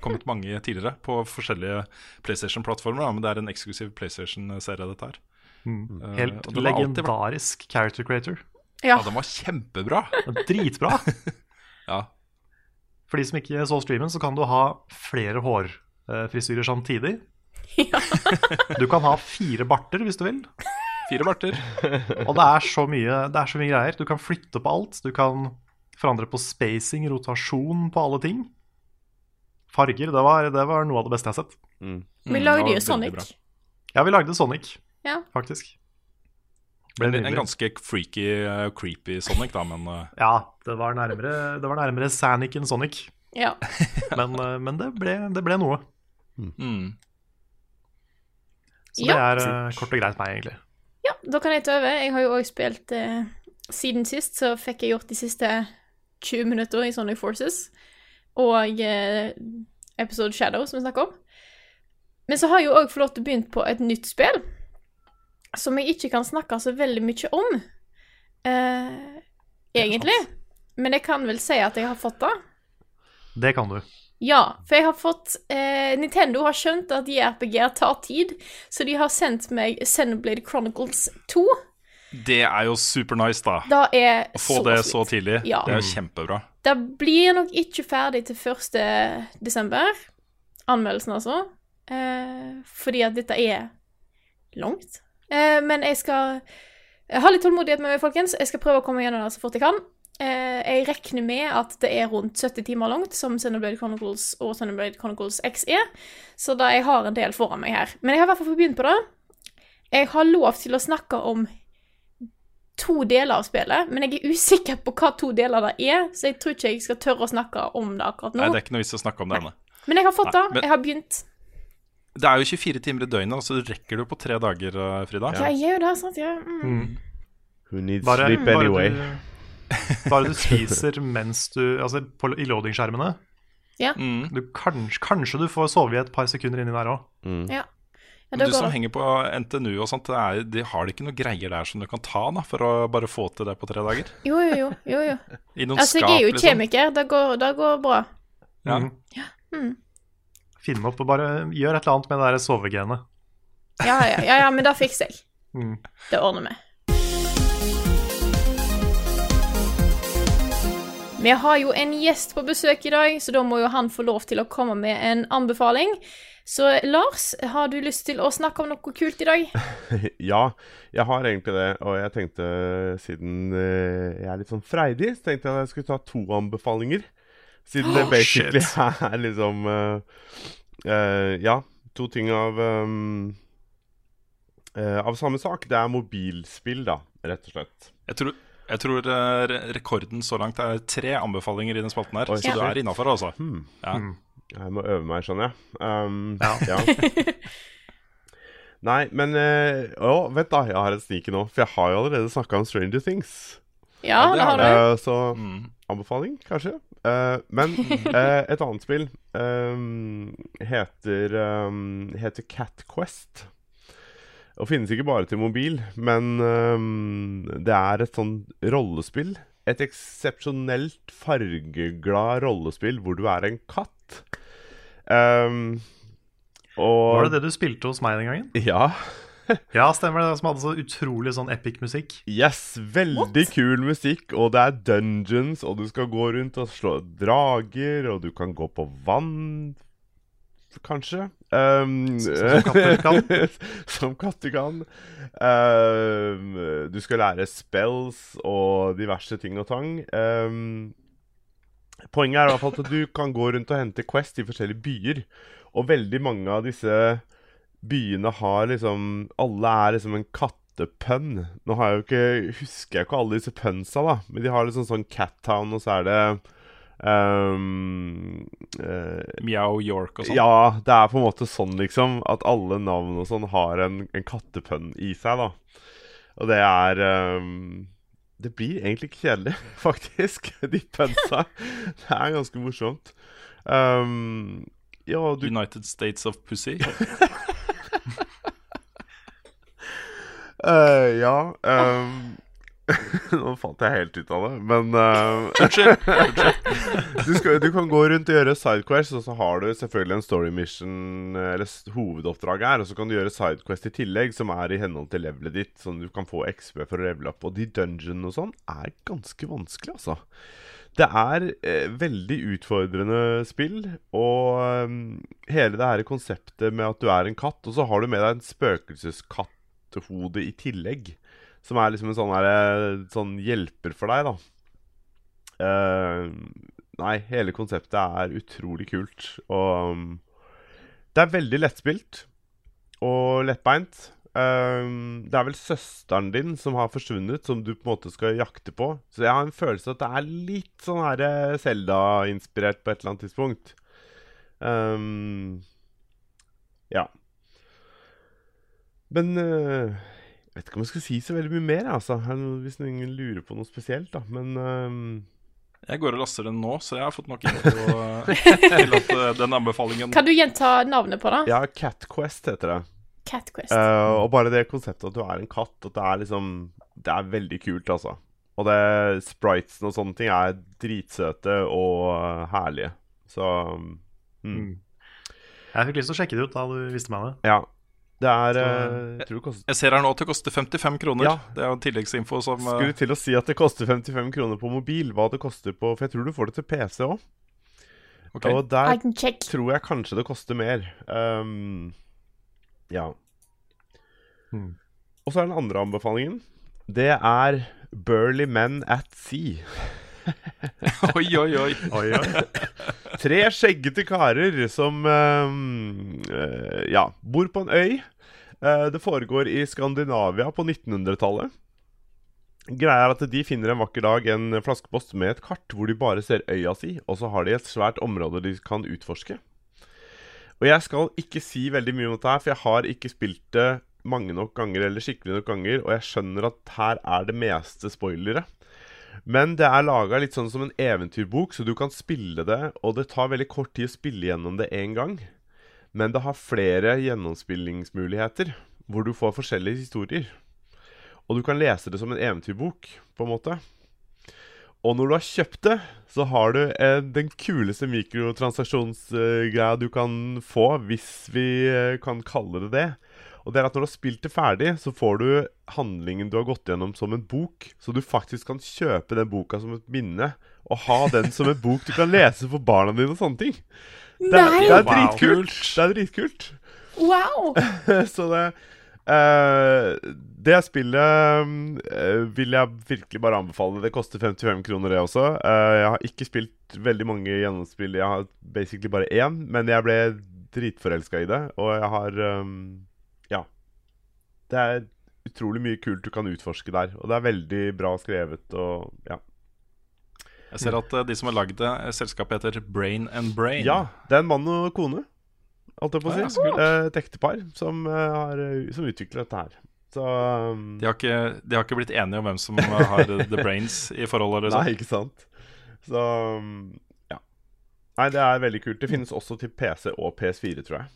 kommet mange tidligere på forskjellige PlayStation-plattformer, men det er en eksklusiv PlayStation-serie, dette her. Mm. Helt alltid legendarisk character creator. Ja. Ja, den var kjempebra! Dritbra. Ja, For de som ikke så streamen, så kan du ha flere hårfrisyrer samtidig. Du kan ha fire barter hvis du vil. Fire barter. Og det er så mye, det er så mye greier. Du kan flytte på alt. Du kan forandre på spacing, rotasjon på alle ting. Farger. Det var, det var noe av det beste jeg har sett. Mm. Vi Mm, lagde jo Sonic. Ja, vi lagde Sonic, Ja. faktisk. Ble En, en ganske freaky, uh, creepy Sonic, da, men uh... Ja, det var nærmere, det var nærmere Sanic enn Sonic. ja. Men, uh, men det, ble, det ble noe. mm. Så Ja. det er kort og greit meg, egentlig. ja, da kan jeg ta over. Jeg har jo òg spilt Siden sist så fikk jeg gjort de siste 20 minutter i Sonic Forces og Episode Shadow, som vi snakker om. Men så har jeg jo òg fått lov til å begynne på et nytt spill som jeg ikke kan snakke så veldig mye om, eh, egentlig. Men jeg kan vel si at jeg har fått det. Det kan du. Ja, for jeg har fått eh, Nintendo har skjønt at JRPG-er tar tid, så de har sendt meg Xenoblade Chronicles 2. Det er jo super nice, da. Da er Å få så det sweet. så tidlig, Ja. det er jo kjempebra. Det blir nok ikke ferdig til 1. desember. Anmeldelsen, altså. Eh, fordi at dette er langt. Eh, men jeg skal ha litt tålmodighet med meg, folkens. Jeg skal prøve å komme gjennom det så fort jeg kan. Eh, jeg regner med at det er rundt 70 timer langt, som Xenoblade Chronicles og Xenoblade Chronicles X er. Så da jeg har en del foran meg her. Men jeg har i hvert fall fått begynt på det. Jeg har lov til å snakke om to deler av spillet, men jeg er usikker på hva to deler det er, så jeg tror ikke jeg skal tørre å snakke om det akkurat nå. Nei, det er ikke noe vits å snakke om det ennå. Men jeg har fått Nei, det. men- Jeg har begynt. Det er jo 24 timer i døgnet, så det rekker du på tre dager, eh, Frida. Ja, jeg gjør det, sant? Ja. Mm. Mm. Who needs Bare, sleep bare, anyway? du, bare du spiser mens du Altså på, i loading-skjermene. Mm. Du, kanskje, kanskje du får sove i et par sekunder inni der òg. Mm. Ja. Ja, Men du som henger på NTNU og sånt, det er, de har de ikke noe greier der som du kan ta da, for å bare få til det på tre dager? Jo, jo, jo. jo, jo. I noen Altså, jeg er jo liksom? kjemiker. Det går, det går bra. Ja. Mm. Finn opp og bare gjør et eller annet med det der sovegenet. Ja, ja, ja, ja men det fikser jeg. Mm. Det ordner vi. Vi har jo en gjest på besøk i dag, så da må jo han få lov til å komme med en anbefaling. Så Lars, har du lyst til å snakke om noe kult i dag? Ja, jeg har egentlig det. Og jeg tenkte, siden eh, jeg er litt sånn freidig, så tenkte jeg at jeg skulle ta to anbefalinger. Siden det Oh, basically shit. er liksom uh, uh, Ja, to ting av um, uh, Av samme sak. Det er mobilspill, da, rett og slett. Jeg tror, jeg tror rekorden så langt er tre anbefalinger i den spalten her. Oi, så du er innafor, altså. Hmm. Ja. Jeg må øve meg, skjønner jeg. Um, Ja. Nei, men eh, Å, vent, da. Jeg har et snike nå. For jeg har jo allerede snakka om Stranger Things. Ja, det har du. Eh, så Mm. anbefaling, kanskje. Eh, men eh, et annet spill ehm, heter, um, heter Cat Quest. Og finnes ikke bare til mobil, men um, det er et sånn rollespill. Et eksepsjonelt fargeglad rollespill hvor du er en katt. Um, og Var det det du spilte hos meg den gangen? Ja. Ja, stemmer det. Som hadde så utrolig sånn epic musikk. Yes, veldig kul musikk, og det er dungeons, og du skal gå rundt og slå drager, og du kan gå på vann, kanskje. Um, Som katter kan. som katter kan. Um, du skal lære spells og diverse ting og tang. Um, poenget er i hvert fall at du kan gå rundt og hente Quest i forskjellige byer, og veldig mange av disse byene har liksom Alle er liksom en kattepønn. Nå har jeg jo ikke, husker jeg ikke alle disse pønsa, da, men de har liksom sånn Cat Town, og så er det um, uh, Meow York og sånn. Ja, det er på en måte sånn, liksom. At alle navn og sånn har en, en kattepønn i seg, da. Og det er um, Det blir egentlig ikke kjedelig, faktisk, de pønsa. Det er ganske morsomt. Um, ja, du United States of Pussy. Eh, ja um, Nå fant jeg helt ut av det, men uh, du, du kan gå rundt og gjøre sidequest, og så har du selvfølgelig en story mission, eller hovedoppdraget hovedoppdrag her, og så kan du gjøre sidequest i tillegg, som er i henhold til levelet ditt, sånn du kan få XB for å levele opp. Og de dungeonene og sånn er ganske vanskelig, altså. Det er eh, veldig utfordrende spill, og um, hele det her konseptet med at du er en katt, og så har du med deg en spøkelseskattehode i tillegg, som er liksom en sånn, her, sånn hjelper for deg, da. Uh, nei, hele konseptet er utrolig kult, og um, det er veldig lettspilt og lettbeint. Um, det er vel søsteren din som har forsvunnet, som du på en måte skal jakte på. Så jeg har en følelse at det er litt sånn her eh, Zelda-inspirert på et eller annet tidspunkt. Um, ja. Men eh, jeg vet ikke om jeg skal si så veldig mye mer, altså. Hvis ingen lurer på noe spesielt, da. Men um, Jeg går og laster den nå, så jeg har fått nok info til at eh, den anbefalingen Kan du gjenta navnet på det? ja, Cat Quest heter det. Cat Quest. Eh, og bare det konseptet at du er en katt, at det er liksom Det er veldig kult, altså. Og det spritesen og sånne ting er dritsøte og eh, herlige. Så mm. Jeg fikk lyst til å sjekke det ut da du viste meg det. Ja. Det er Så- eh, Jeg tror det koster Jeg ser her nå at det koster 55 kroner. Ja. Det er jo tilleggsinfo som eh, Skulle til å si at det koster 55 kroner på mobil. Hva det koster på For jeg tror du får det til PC òg. Okay. Og der tror jeg kanskje det koster mer. Um, ja. Hmm. Og så er den andre anbefalingen. Det er Burly Men at Sea. Oi, oi, oi. Oi, oi. Tre skjeggete karer som um, uh, ja, bor på en øy. Eh, det foregår i Skandinavia på 1900-tallet. Greia er at de finner en vakker dag en flaskepost med et kart hvor de bare ser øya si, og så har de et svært område de kan utforske. Og jeg skal ikke si veldig mye om dette her, for jeg har ikke spilt det mange nok ganger eller skikkelig nok ganger, og jeg skjønner at her er det meste spoilere. Men det er laga litt sånn som en eventyrbok, så du kan spille det, og det tar veldig kort tid å spille gjennom det én gang. Men det har flere gjennomspillingsmuligheter, hvor du får forskjellige historier. Og du kan lese det som en eventyrbok, på en måte. Og når du har kjøpt det, så har du eh, den kuleste mikrotransaksjonsgreia du kan få, hvis vi eh, kan kalle det det. Og det er at når du har spilt det ferdig, så får du handlingen du har gått gjennom, som en bok. Så du faktisk kan kjøpe den boka som et minne, og ha den som en bok du kan lese for barna dine og sånne ting. Det er, det er dritkult. Det er dritkult. Wow! så det Uh, Det spillet uh, vil jeg virkelig bare anbefale. Det koster 55 kroner, det også. Uh, jeg har ikke spilt veldig mange gjennomspill. Jeg har basically bare én, men jeg ble dritforelska i det. Og jeg har um, Ja. Det er utrolig mye kult du kan utforske der. Og det er veldig bra skrevet og ja. Jeg ser at eh, de som har lagd det, eh, selskapet heter Brain and Brain. Ja, det er en mann og kone, holdt jeg på å si. ja, kult. Eh, Et ektepar som, har, som utvikler dette her. Så um, De har, ikke, de har ikke blitt enige om hvem som har the brains i forholdet. Eller Nei, ikke sant. Så um, ja. Nei, det er veldig kult. Det finnes også til PC og PS4, tror jeg.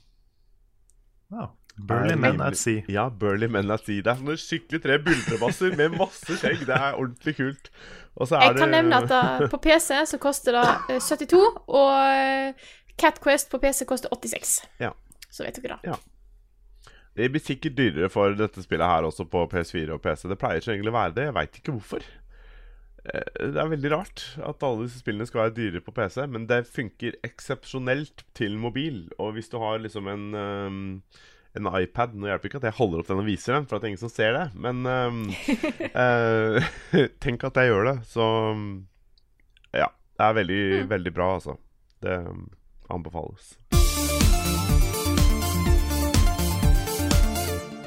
Ja. Burly Men at Sea. Ja, Burly Men at Sea. Det er sånne skikkelig tre buldrebasser med masse skjegg. Det er ordentlig kult. Og så er Jeg kan det nevne at da, på PC så koster det eh, 72, og Cat Catquest på PC koster 86. Ja. Så vet dere det. Det blir sikkert dyrere for dette spillet her også på PS4 og PC. Det pleier så egentlig å være det. Jeg veit ikke hvorfor. Eh, Det er veldig rart at alle disse spillene skal være dyrere på PC, men det funker eksepsjonelt til mobil. Og hvis du har liksom en um, en iPad Nå hjelper ikke at jeg holder opp den og viser den, for at det er ingen som ser det. Men uh, uh, tenk at jeg gjør det. Så ja. Det er veldig, veldig bra, altså. Det um, anbefales.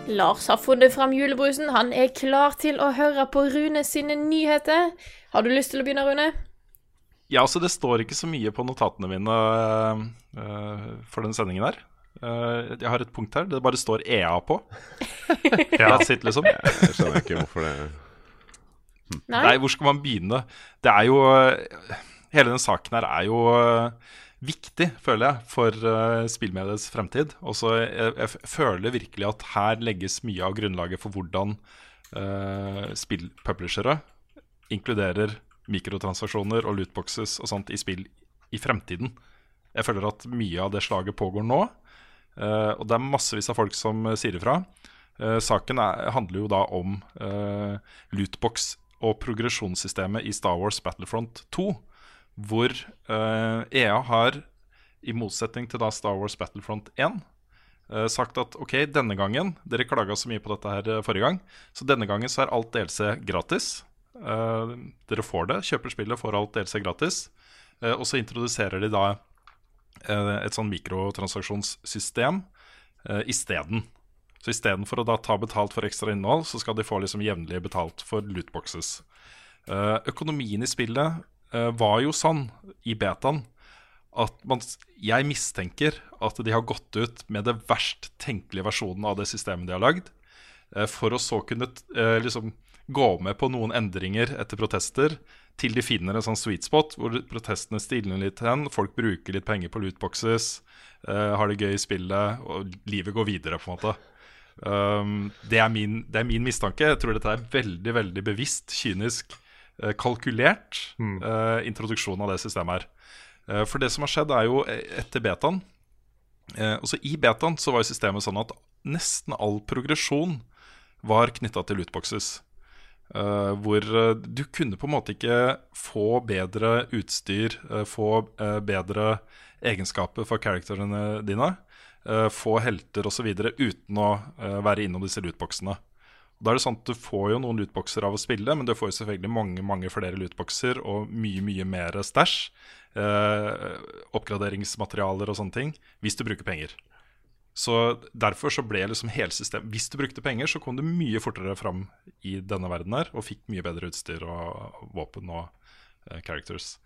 Lars har funnet fram julebrusen. Han er klar til å høre på Rune sine nyheter. Har du lyst til å begynne, Rune? Ja, altså Det står ikke så mye på notatene mine uh, for den sendingen her. Eh, jeg har et punkt her. Det bare står EA på. Ja. That's it, liksom. Jeg skjønner ikke hvorfor det Nei? Nei, hvor skal man begynne? Det er jo Hele den saken her er jo eh, viktig, føler jeg, for uh, spillmediets fremtid. Også, jeg, jeg føler virkelig at her legges mye av grunnlaget for hvordan uh, spillpublishere inkluderer mikrotransaksjoner og lootboxes og sånt i spill i fremtiden. Jeg føler at mye av det slaget pågår nå, eh, og det er massevis av folk som eh, sier ifra. Eh, saken er, handler jo da om eh, lootbox og progresjonssystemet i Star Wars Battlefront 2, hvor eh, EA har, i motsetning til da Star Wars Battlefront 1, eh, sagt at ok, denne gangen Dere klaga så mye på dette her eh, forrige gang, så denne gangen så er alt DLC gratis. Uh, dere får det, kjøper spillet, får alt DLC gratis. Uh, og så introduserer de da eh, et sånn mikrotransaksjonssystem uh, isteden. Så istedenfor å da ta betalt for ekstra innhold, så skal de få liksom jevnlig betalt for lootboxes. Uh, økonomien i spillet uh, var jo sånn i betaen at man, jeg mistenker at de har gått ut med det verst tenkelige versjonen av det systemet de har lagd, uh, for å så kunne eh, liksom gå med på noen endringer etter protester, til de finner en sånn sweet spot hvor protestene stilner litt hen, folk bruker litt penger på lootboxes, uh, har det gøy i spillet, og livet går videre, på en måte. Um, det, er min, det er min mistanke. Jeg tror dette er veldig veldig bevisst, kynisk, uh, kalkulert eh, introduksjon av det systemet her. For det som har skjedd, er jo etter betaen Også i betaen så var jo systemet sånn at nesten all progresjon var knytta til lootboxes. Eh, hvor eh, du kunne på en måte ikke få bedre utstyr, uh, få uh, bedre egenskaper for karakterene dine, få helter osv. uten å være innom disse lootboxene. Da er det at Du får jo noen lootboxer av å spille, men du får jo selvfølgelig mange mange flere lootboxer og mye mye mer stæsj. Oppgraderingsmaterialer og sånne ting. Hvis du bruker penger. Så Derfor så ble liksom hele systemet Hvis du brukte penger, så kom du mye fortere fram i denne verden her og fikk mye bedre utstyr og våpen og uh, characters.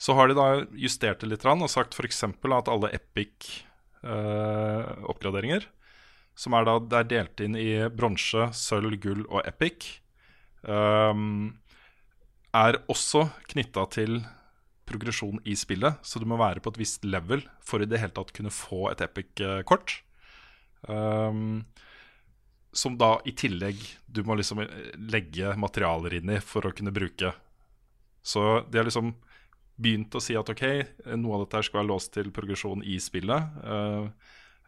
Så har de da justert det litt og sagt f.eks. at alle Epic-oppgraderinger, som er da det er delt inn i bronse, sølv, gull og epic, um, er også knytta til progresjon i spillet. Så du må være på et visst level for i det hele tatt kunne få et epic-kort. Ehm, som da i tillegg du må liksom legge materialer inn i for å kunne bruke. Så de har liksom begynt å si at ok, noe av dette her skal være låst til progresjon i spillet. Uh,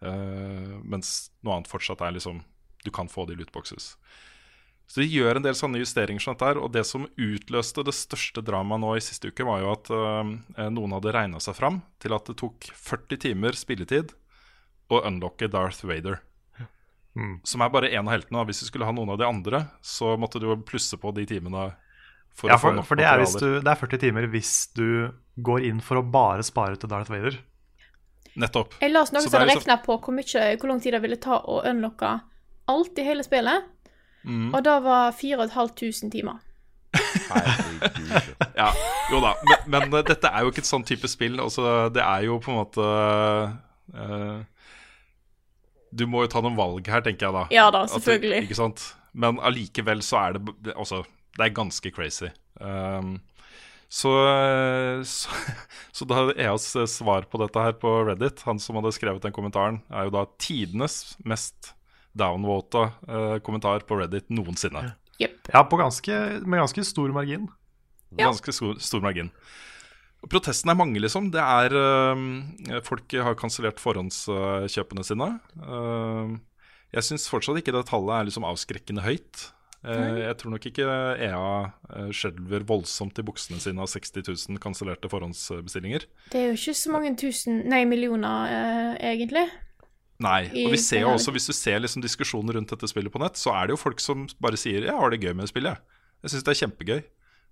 uh, mens noe annet fortsatt er liksom Du kan få det i lootboxes. Så de gjør en del sånne justeringer. som dette her. Og det som utløste det største dramaet nå i siste uke, var jo at uh, noen hadde regna seg fram til at det tok 40 timer spilletid å unlocke Darth Vader. Som er bare én av heltene. Hvis du skulle ha noen av de andre, så måtte du plusse på de timene. For Ja, å få for, nok for det, er hvis du, det er 40 timer hvis du går inn for å bare spare til Darth Vader. Nettopp. Jeg la oss noen som hadde liksom- regna på hvor, mye, hvor lang tid det ville ta å unlocke alt i hele spillet. Mm. Og det var 4500 timer. Herregud. Ja, jo da. Men, men eh, dette er jo ikke et sånn type spill. Altså, det er jo på en måte eh, Du må jo ta noen valg her, tenker jeg da. Ja da, selvfølgelig. ikke sant? Men allikevel så er det Altså, det er ganske crazy. Um, så, så, så da EAs svar på dette her på Reddit, han som hadde skrevet den kommentaren, er jo da tidenes mest downvota uh, kommentar på Reddit noensinne. Ja, på ganske, med ganske stor margin. Ganske stor, stor margin. Protestene er mange, liksom. Det er øh, Folk har kansellert forhåndskjøpene sine. Uh, jeg syns fortsatt ikke det tallet er liksom avskrekkende høyt. Uh, jeg tror nok ikke EA skjelver voldsomt i buksene sine av 60 000 kansellerte forhåndsbestillinger. Det er jo ikke så mange tusen, nei, millioner, uh, egentlig. Nei, og vi ser jo også, hvis du ser liksom diskusjoner rundt dette spillet på nett, så er det jo folk som bare sier 'jeg har det gøy med spillet'. Jeg syns det er kjempegøy.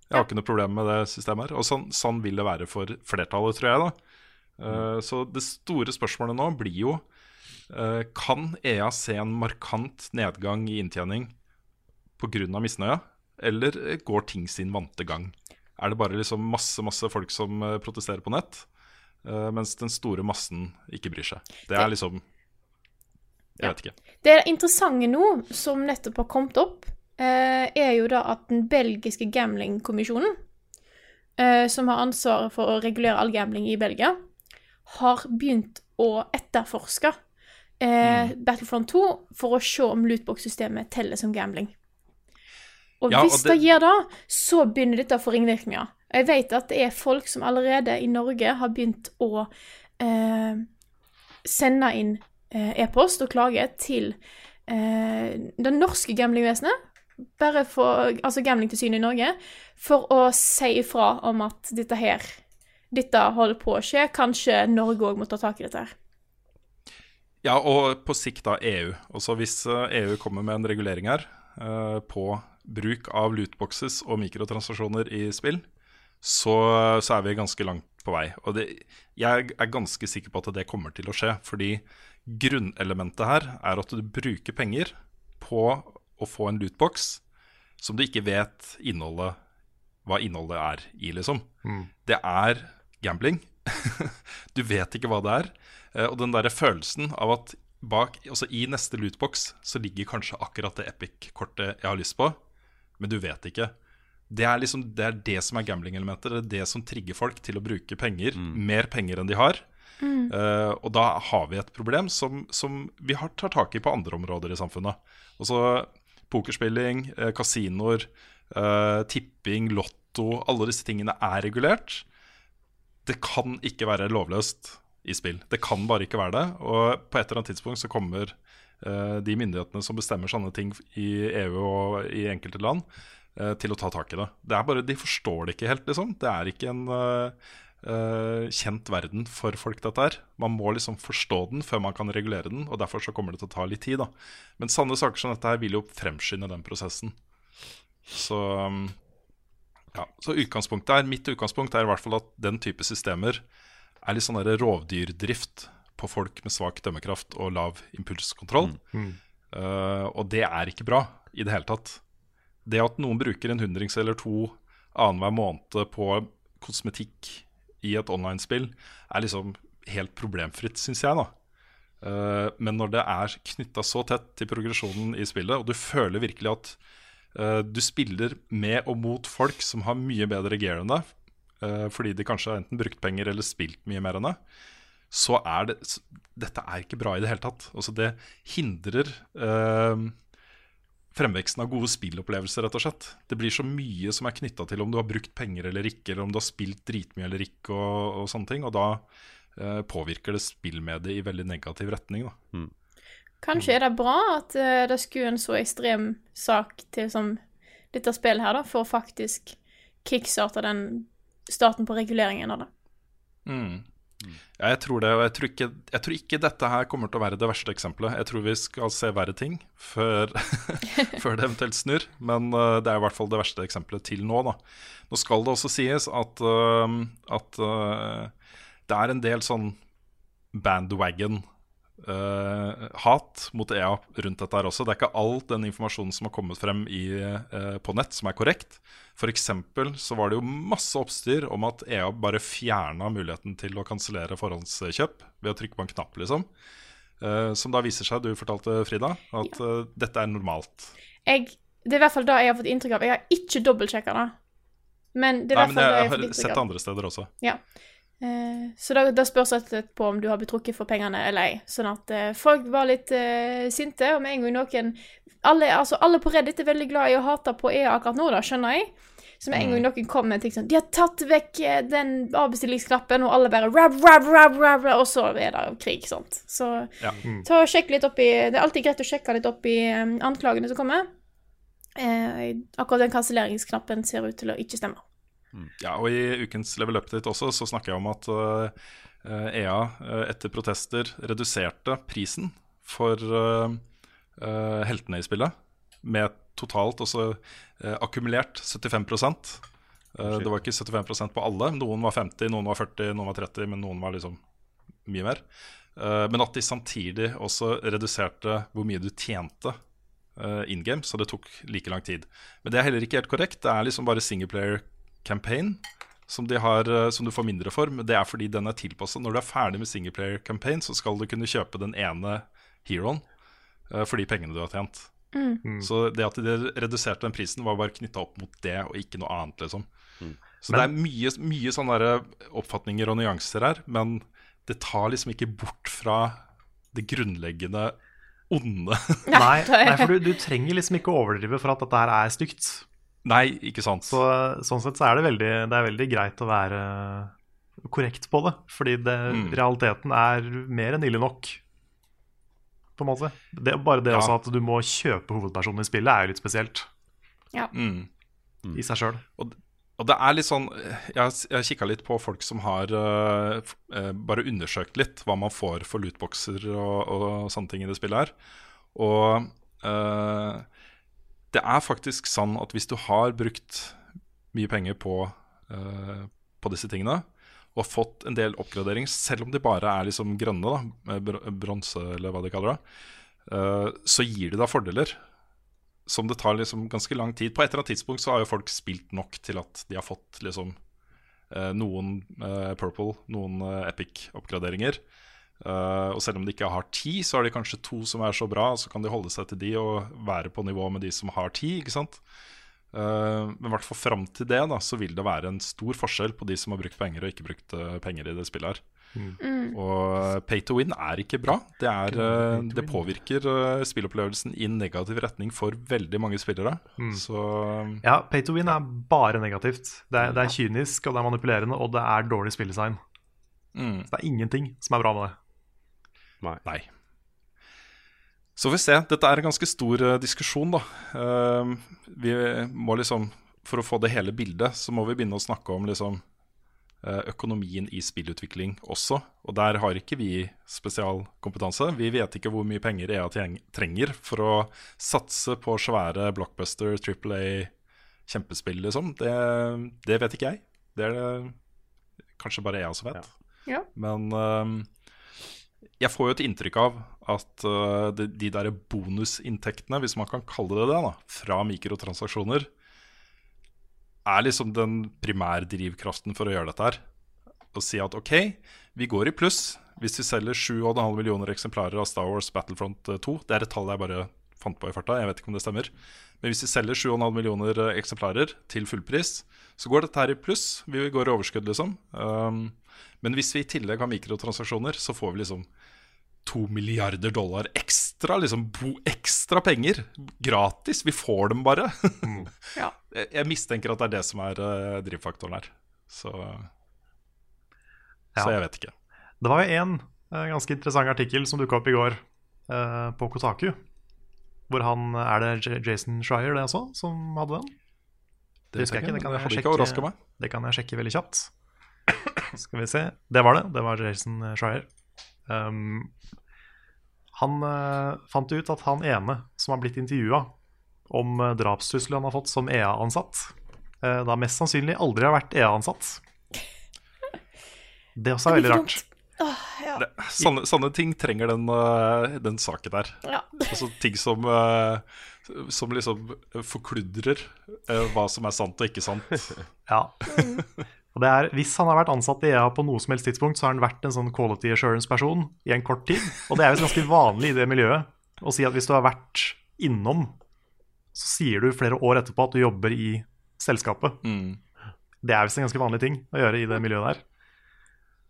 Jeg har ikke noe problem med det systemet her. Og sånn, sånn vil det være for flertallet, tror jeg. da. Uh, så det store spørsmålet nå blir jo uh, Kan EA se en markant nedgang i inntjening pga. misnøya, eller eh, går ting sin vante gang? Er det bare liksom masse masse folk som protesterer på nett, uh, mens den store massen ikke bryr seg? Det er liksom Jeg vet ikke. Det interessante nå, som nettopp har kommet opp, er jo da at den belgiske gamblingkommisjonen, eh, som har ansvaret for å regulere all gambling i Belgia, har begynt å etterforske eh, Battlefront 2 for å se om lootbox-systemet teller som gambling. Og Ja, og hvis det, det- gjør det, så begynner dette å få ringvirkninger. Jeg vet at det er folk som allerede i Norge har begynt å eh, sende inn eh, e-post og klage til eh, det norske gamblingvesenet, bare for, altså Gamblingtilsynet i Norge, for å si ifra om at dette her dette holder på å skje. Kanskje Norge òg må ta tak i dette her. Ja, og på sikt da EU. Også hvis eh, EU kommer med en regulering her eh, på bruk av lootboxes og mikrotransaksjoner i spill, så, så er vi ganske langt på vei. Og det, jeg er ganske sikker på at det kommer til å skje, fordi grunnelementet her er at du bruker penger på å få en lootbox som du ikke vet innholdet, hva innholdet er i, liksom. Det er gambling. du vet ikke hva det er. Eh, Og den der følelsen av at bak, altså i neste lootbox så ligger kanskje akkurat det Epic-kortet jeg har lyst på, men du vet ikke. Det er liksom det, er det som er gambling-elementet. Det er det som trigger folk til å bruke penger, mer penger enn de har. Mm. Uh, og da har vi et problem som, som vi har, tar tak i på andre områder i samfunnet. Altså pokerspilling, eh, kasinoer, eh, tipping, lotto. Alle disse tingene er regulert. Det kan ikke være lovløst i spill. Det kan bare ikke være det. Og på et eller annet tidspunkt så kommer eh, de myndighetene som bestemmer sånne ting i EU og i enkelte land, eh, til å ta tak i det. Det er bare, De forstår det ikke helt, liksom. Det er ikke en eh, kjent verden for folk, dette her. Man må liksom forstå den før man kan regulere den, og derfor så kommer det til å ta litt tid. da. Men sanne saker som dette her vil jo fremskynde den prosessen. Så um, ja, så utgangspunktet er, Mitt utgangspunkt er i hvert fall at den type systemer er litt sånn der rovdyrdrift på folk med svak dømmekraft og lav impulskontroll. Eh, og det er ikke bra i det hele tatt. Det at noen bruker en hundrings eller to annenhver måned på kosmetikk i et online-spill, er liksom helt problemfritt, syns jeg. da. Uh, men når det er knytta så tett til progresjonen i spillet, og du føler virkelig at uh, du spiller med og mot folk som har mye bedre gear enn deg, uh, fordi de kanskje har enten brukt penger eller spilt mye mer enn deg, så er det så, Dette er ikke bra i det hele tatt. Altså Det hindrer fremveksten av gode spillopplevelser, rett og slett. Det blir så mye som er knytta til om du har brukt penger eller ikke, eller om du har spilt dritmye eller ikke, og, og sånne ting. Og da eh, påvirker det spillmediet i veldig negativ retning. da. Kanskje er det bra at uh, det skulle en så ekstrem sak til som dette spillet her, da, for å faktisk kickstarte den starten på reguleringen av det. Mm. Ja, jeg tror det, og jeg tror, ikke, jeg tror ikke dette her kommer til å være det verste eksempelet. Jeg tror vi skal se verre ting før, før det eventuelt snur. Men uh, det er i hvert fall det verste eksempelet til nå. da. Nå skal det også sies at, uh, at uh, det er en del sånn bandwagon uh, hat mot EA rundt dette her også. Det er ikke all den informasjonen som har kommet frem i, uh, på nett som er korrekt. F.eks. så var det jo masse oppstyr om at EA bare fjerna muligheten til å kansellere forhåndskjøp ved å trykke på en knapp, liksom. Uh, som da viser seg, du fortalte Frida, at dette er normalt. Jeg, det er i hvert fall det jeg har fått inntrykk av. Jeg har ikke dobbeltsjekka det. Men det er i hvert fall det jeg har har fått inntrykk av. sett det andre steder også. Ja. Eh, så da, da spørs det på om du har blitt trukket for pengene eller ei. Sånn at eh, folk var litt eh, sinte, og med en gang noen alle, altså, alle på Reddit er veldig glad i å hate på EA akkurat nå, da, skjønner jeg. Så med en gang noen kommer med en ting sånn De har tatt vekk eh, den avbestillingsknappen, og alle bare rab, rab, rab, rab, rab, Og så er det krig, sant. Så Ja. ta og sjekk litt opp i Det er alltid greit å sjekke litt opp i um, anklagene som kommer. Eh, akkurat den kanselleringsknappen ser ut til å ikke stemme. Ja, og I ukens Level Update også så snakker jeg om at uh, EA uh, etter protester reduserte prisen for uh, uh, heltene i spillet med totalt også akkumulert 75 Uh, Det var ikke 75% på alle. Noen var 50, noen var 40, noen var 30, men noen var liksom mye mer. Men at de samtidig også reduserte hvor mye du tjente in game, så det tok like lang tid. Men det er heller ikke helt korrekt. Det er liksom bare singleplayer campaign som, de har, eh, som du får mindre for. Men det er fordi den er tilpasset. Når du er ferdig med singleplayer campaign, så skal du kunne kjøpe den ene heroen eh, for de pengene du har tjent. Så det at de reduserte den prisen, var bare knytta opp mot det, og ikke noe annet, liksom. Så det er mye, mye sånne oppfatninger og nyanser her, men det tar liksom ikke bort fra det grunnleggende onde. Nei, nei for du, du trenger liksom ikke å overdrive for at dette her er stygt. Nei, ikke sant. Så, sånn sett så er det veldig, det er veldig greit å være korrekt på det. Fordi det, Mm. realiteten er mer enn ille nok, på en måte. Det, bare det Ja. også at du må kjøpe hovedpersonen i spillet, er jo litt spesielt Mm. i seg sjøl. Og, og det er litt sånn Jeg har, kikka litt på folk som har uh, eh, bare undersøkt litt hva man får for lootboxer og, og sånne ting i det spillet her. Og eh, det er faktisk sånn at hvis du har brukt mye penger på, uh, på disse tingene, og fått en del oppgradering, selv om de bare er liksom grønne, da, br- bronse eller hva de kaller det, uh, så gir det deg fordeler som det tar liksom ganske lang tid. På et eller annet tidspunkt så har jo folk spilt nok til at de har fått liksom eh, noen eh, Purple, noen eh, Epic-oppgraderinger. Eh, og selv om de ikke har ti, så har de kanskje to som er så bra, så kan de holde seg til de og være på nivå med de som har ti. ikke sant? Uh, men i hvert fall fram til det da, så vil det være en stor forskjell på de som har brukt penger og ikke brukt eh, penger i det spillet her. Og pay to win er ikke bra. Det, er, det påvirker spillopplevelsen i negativ retning for veldig mange spillere. Så Ja, pay to win er bare negativt. Det er, det er kynisk, og det er manipulerende, og det er dårlig spilldesign. mm, Så det er ingenting som er bra med det. Nei. nei. Så får vi se. Dette er en ganske stor uh, diskusjon, da. Uh, vi må liksom For å få det hele bildet, så må vi begynne å snakke om liksom eh, økonomien i spillutvikling også. Og der har ikke vi spesialkompetanse. Vi vet ikke hvor mye penger EA trenger for å satse på svære blockbuster, Triple A, kjempespill, liksom. Det, det vet ikke jeg. Det er det kanskje bare EA som vet. Ja. Men øhm, jeg får jo et inntrykk av at uh, de, de der bonusinntektene, hvis man kan kalle det det, da, fra mikrotransaksjoner, er liksom den primærdrivkraften for å gjøre dette her. Å si at OK, vi går i pluss hvis vi selger 7,5 millioner eksemplarer av Star Wars Battlefront 2. Det er et tall jeg bare fant på i farta, jeg vet ikke om det stemmer. Men hvis vi selger 7,5 millioner eh, eksemplarer til fullpris, så går dette her i pluss. Vi går i overskudd, liksom. Um, men hvis vi i tillegg har mikrotransaksjoner, så får vi liksom to milliarder dollar ekstra. Liksom bo, ekstra penger. Gratis. Vi får dem bare. Ja. jeg, jeg mistenker at det er det som er eh, drivfaktoren her. Så, Ja. så jeg vet ikke. Det var jo en eh, ganske interessant artikkel som dukka opp i går eh, på Kotaku. Hvor han Er det J Jason Schreier, det også, som hadde den? Det husker jeg ikke. Det kan jeg, sjekke, det kan jeg sjekke veldig kjapt. Skal vi se. Det var det. Det var Jason Schreier. Um, han uh, fant ut at han ene som har blitt intervjua om uh, drapstrusler han har fått som EA-ansatt, uh, da mest sannsynlig aldri har vært EA-ansatt. Det også er veldig rart. Det, sånne, sånne ting trenger den, uh, den saken der. Ja. Altså ting som uh, Som liksom forkludrer uh, hva som er sant og ikke sant. Ja. Og det er, hvis han har vært ansatt i EA på noe som helst tidspunkt, så har han vært en sånn quality assurance-person i en kort tid. Og det er visst ganske vanlig i det miljøet å si at hvis du har vært innom, så sier du flere år etterpå at du jobber i selskapet. Mm. Det er visst en ganske vanlig ting å gjøre i det miljøet der.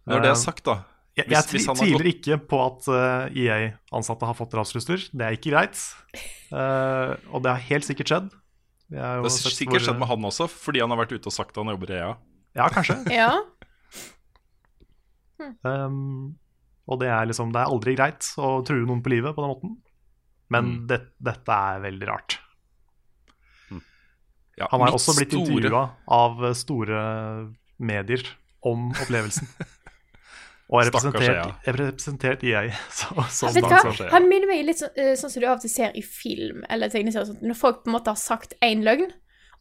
Når det Eh, er sagt, da Jeg, hvis- jeg hvis han tviler gått- ikke på at uh, EA-ansatte har fått drapstrusler. Det er ikke greit. Uh, og det har helt sikkert skjedd. Det har sikkert skjedd med han også, fordi han har vært ute og sagt at han jobber i EA. Ja, kanskje. ja. Um, og det er liksom Det er aldri greit å true noen på livet på den måten. Men Mm. det, dette er veldig rart. Ja, Han har også blitt store- intervjua av store medier om opplevelsen. Og er representert, er representert i EA. Så, så hva? Han minner meg litt sånn, uh, sånn som du av og til ser i film eller tegneserier. Når folk på en måte har sagt én løgn,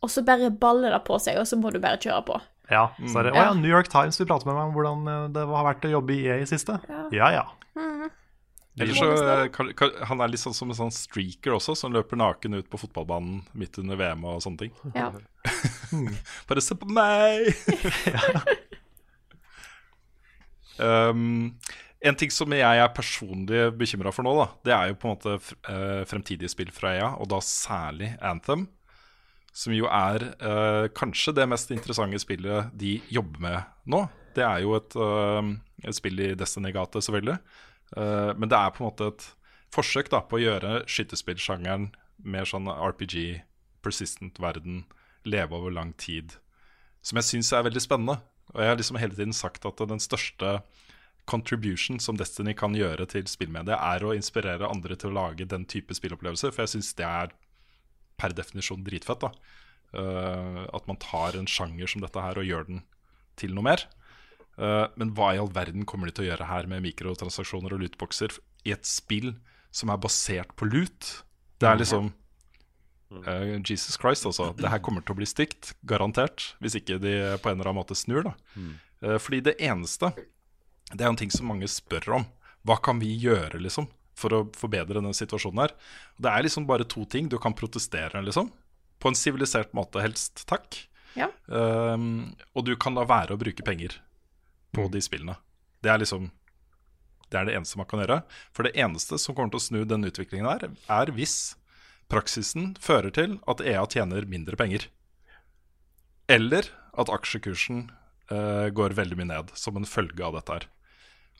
og så bare baller det på seg, og så må du bare kjøre på. Ja, så er det, Mm. å ja. New York Times vil prate med meg om hvordan eh, det har vært å jobbe i EA i siste. Ja. Ja, ja. Eller så eh, Han er litt sånn som en sånn streaker også, som løper naken ut på fotballbanen midt under VM og sånne ting. Ja. Bare se på meg! um, en ting som jeg er personlig bekymra for nå, da, det er jo på en måte f- eh, fremtidige spill fra EA, og da særlig Anthem. Som jo er eh, kanskje det mest interessante spillet de jobber med nå. Det er jo et, eh, et spill i Destiny-gate, selvfølgelig. Eh, men det er på en måte et forsøk da, på å gjøre skytterspillsjangeren mer sånn RPG, persistent verden, leve over lang tid, som jeg syns er veldig spennende. Og jeg har liksom hele tiden sagt at den største contribution som Destiny kan gjøre til spillmediet, er å inspirere andre til å lage den type spillopplevelser, for jeg syns det er per definisjon dritfett. da Uh, At man tar en sjanger som dette her og gjør den til noe mer. Uh, men hva i all verden kommer de til å gjøre her med mikrotransaksjoner og lootboxer i et spill som er basert på loot? Det er liksom uh, Jesus Christ, altså. Det her kommer til å bli stygt, garantert. Hvis ikke de på en eller annen måte snur, da. Eh, fordi det eneste Det er en ting som mange spør om. Hva kan vi gjøre, liksom? For å forbedre denne situasjonen her. Det er liksom bare to ting. Du kan protestere, liksom. På en sivilisert måte, helst. Takk. Ja. Um, og du kan la være å bruke penger på de spillene. Det er liksom Det er det eneste man kan gjøre. For det eneste som kommer til å snu den utviklingen her, er hvis praksisen fører til at EA tjener mindre penger. Eller at aksjekursen uh, går veldig mye ned som en følge av dette her.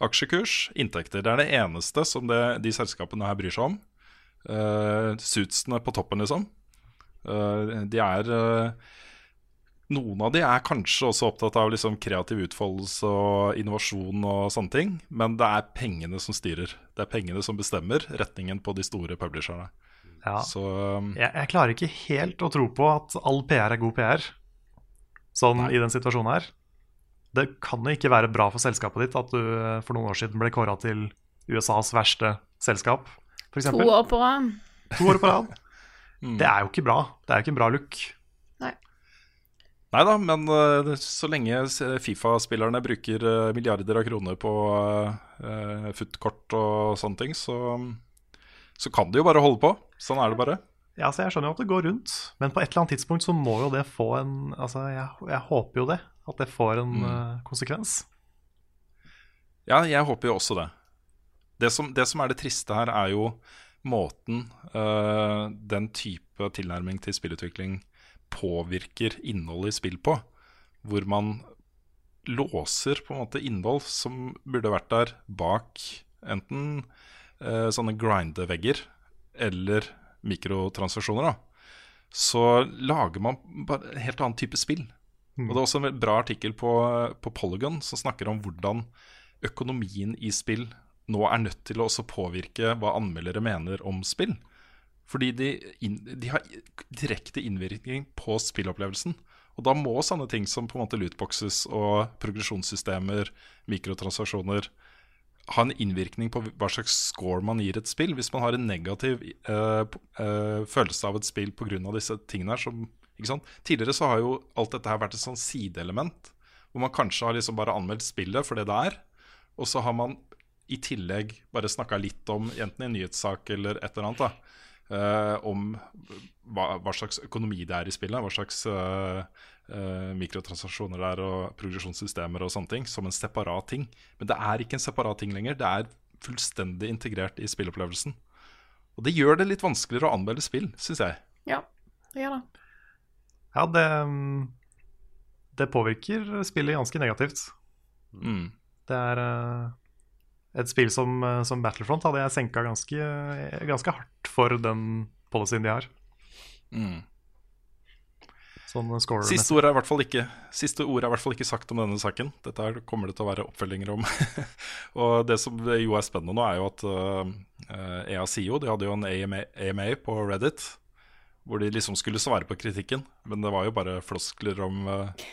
Aksjekurs, inntekter, det er det eneste som det, de selskapene her bryr seg om. Uh, suitsene på toppen, liksom. Uh, de er uh, Noen av de er kanskje også opptatt av liksom kreativ utfoldelse og innovasjon og sånne ting, men det er pengene som styrer. Det er pengene som bestemmer retningen på de store publisherne. Ja. Så um, Jeg, jeg klarer ikke helt å tro på at all PR er god PR, sånn i den situasjonen her. Det kan jo ikke være bra for selskapet ditt at du eh, for noen år siden ble kåra til USAs verste selskap, f.eks. To år på rad. To år på rad. Mm. Det er jo ikke bra. Det er jo ikke en bra look. Nei da, men uh, så lenge Fifa-spillerne bruker milliarder av kroner på uh, kort og sånne ting, så, så kan de jo bare holde på. Sånn er det bare. Ja, så Jeg skjønner jo at det går rundt, men på et eller annet tidspunkt så må jo det få en Altså, jeg, jeg håper jo det. At det får en Mm. eh, konsekvens. Ja, jeg håper jo også det. Det som, det som er det triste her, er jo måten uh, den type tilnærming til spillutvikling påvirker innholdet i spill på. Hvor man låser på en måte innhold som burde vært der bak enten uh, sånne grindevegger eller mikrotransaksjoner. da. Så lager man bare en helt annen type spill. Og Det er også en bra artikkel på, på Polygon som snakker om hvordan økonomien i spill nå er nødt til å også påvirke hva anmeldere mener om spill. Fordi de, inn, de har direkte innvirkning på spillopplevelsen. Og da må sånne ting som på en måte lootboxes og progresjonssystemer, mikrotransaksjoner, ha en innvirkning på hva slags score man gir et spill. Hvis man har en negativ uh, uh, følelse av et spill pga. disse tingene her. Sant? Tidligere så har jo alt dette her vært et sånn sideelement. Hvor man kanskje har liksom bare anmeldt spillet for det det er. Og så har man i tillegg bare snakka litt om, enten i en nyhetssak eller et eller annet, da, eh, om hva, hva, slags økonomi det er i spillet. Hva slags eh, eh, mikrotransaksjoner det er, og progresjonssystemer og sånne ting. Som en separat ting. Men det er ikke en separat ting lenger. Det er fullstendig integrert i spillopplevelsen. Og det gjør det litt vanskeligere å anmelde spill, syns jeg. Ja, det gjør det. Ja, det, det påvirker spillet ganske negativt. Mm. Det er eh, et spill som, eh, som Battlefront hadde jeg senka ganske, ganske hardt for den policyen de har. Mm. Sånn Siste ord er i hvert fall ikke Siste ord er i hvert fall ikke sagt om denne saken. Dette her kommer det til å være oppfølginger om. og det som jo er spennende nå, er jo at uh, EA sier jo De hadde jo en AMA, AMA, på Reddit hvor de liksom skulle svare på kritikken. Men det var jo bare floskler om uh,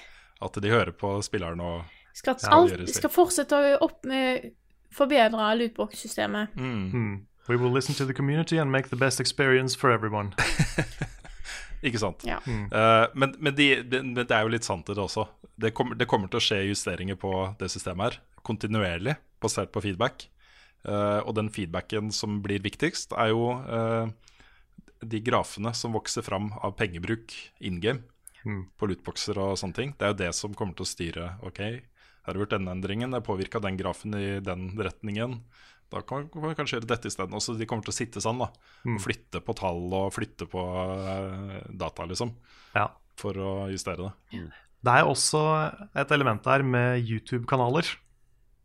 at de hører på spillerne og skal, alt, skal fortsette å opp med forbedre lootbox-systemet. Mm. Mm. We will listen to the community and make the best experience for everyone. Ikke sant? Ja. Mm. Uh, men, men, de, de, men, det er jo litt sant i det også. Det, kom, det, kommer til å skje justeringer på det systemet her kontinuerlig, basert på feedback. Uh, og den feedbacken som blir viktigst, er jo uh, de grafene som vokser fram av pengebruk in game Mm. på lootboxer og sånne ting. Det er jo det som kommer til å styre. Ok, her har du gjort denne endringen, det påvirka den grafen i den retningen. Da kan man kanskje gjøre dette isteden. Også de kommer til å sitte sånn, da. Mm. Og flytte på tall og flytte på uh, data, liksom. Ja. For å justere det. Det er også et element der med YouTube-kanaler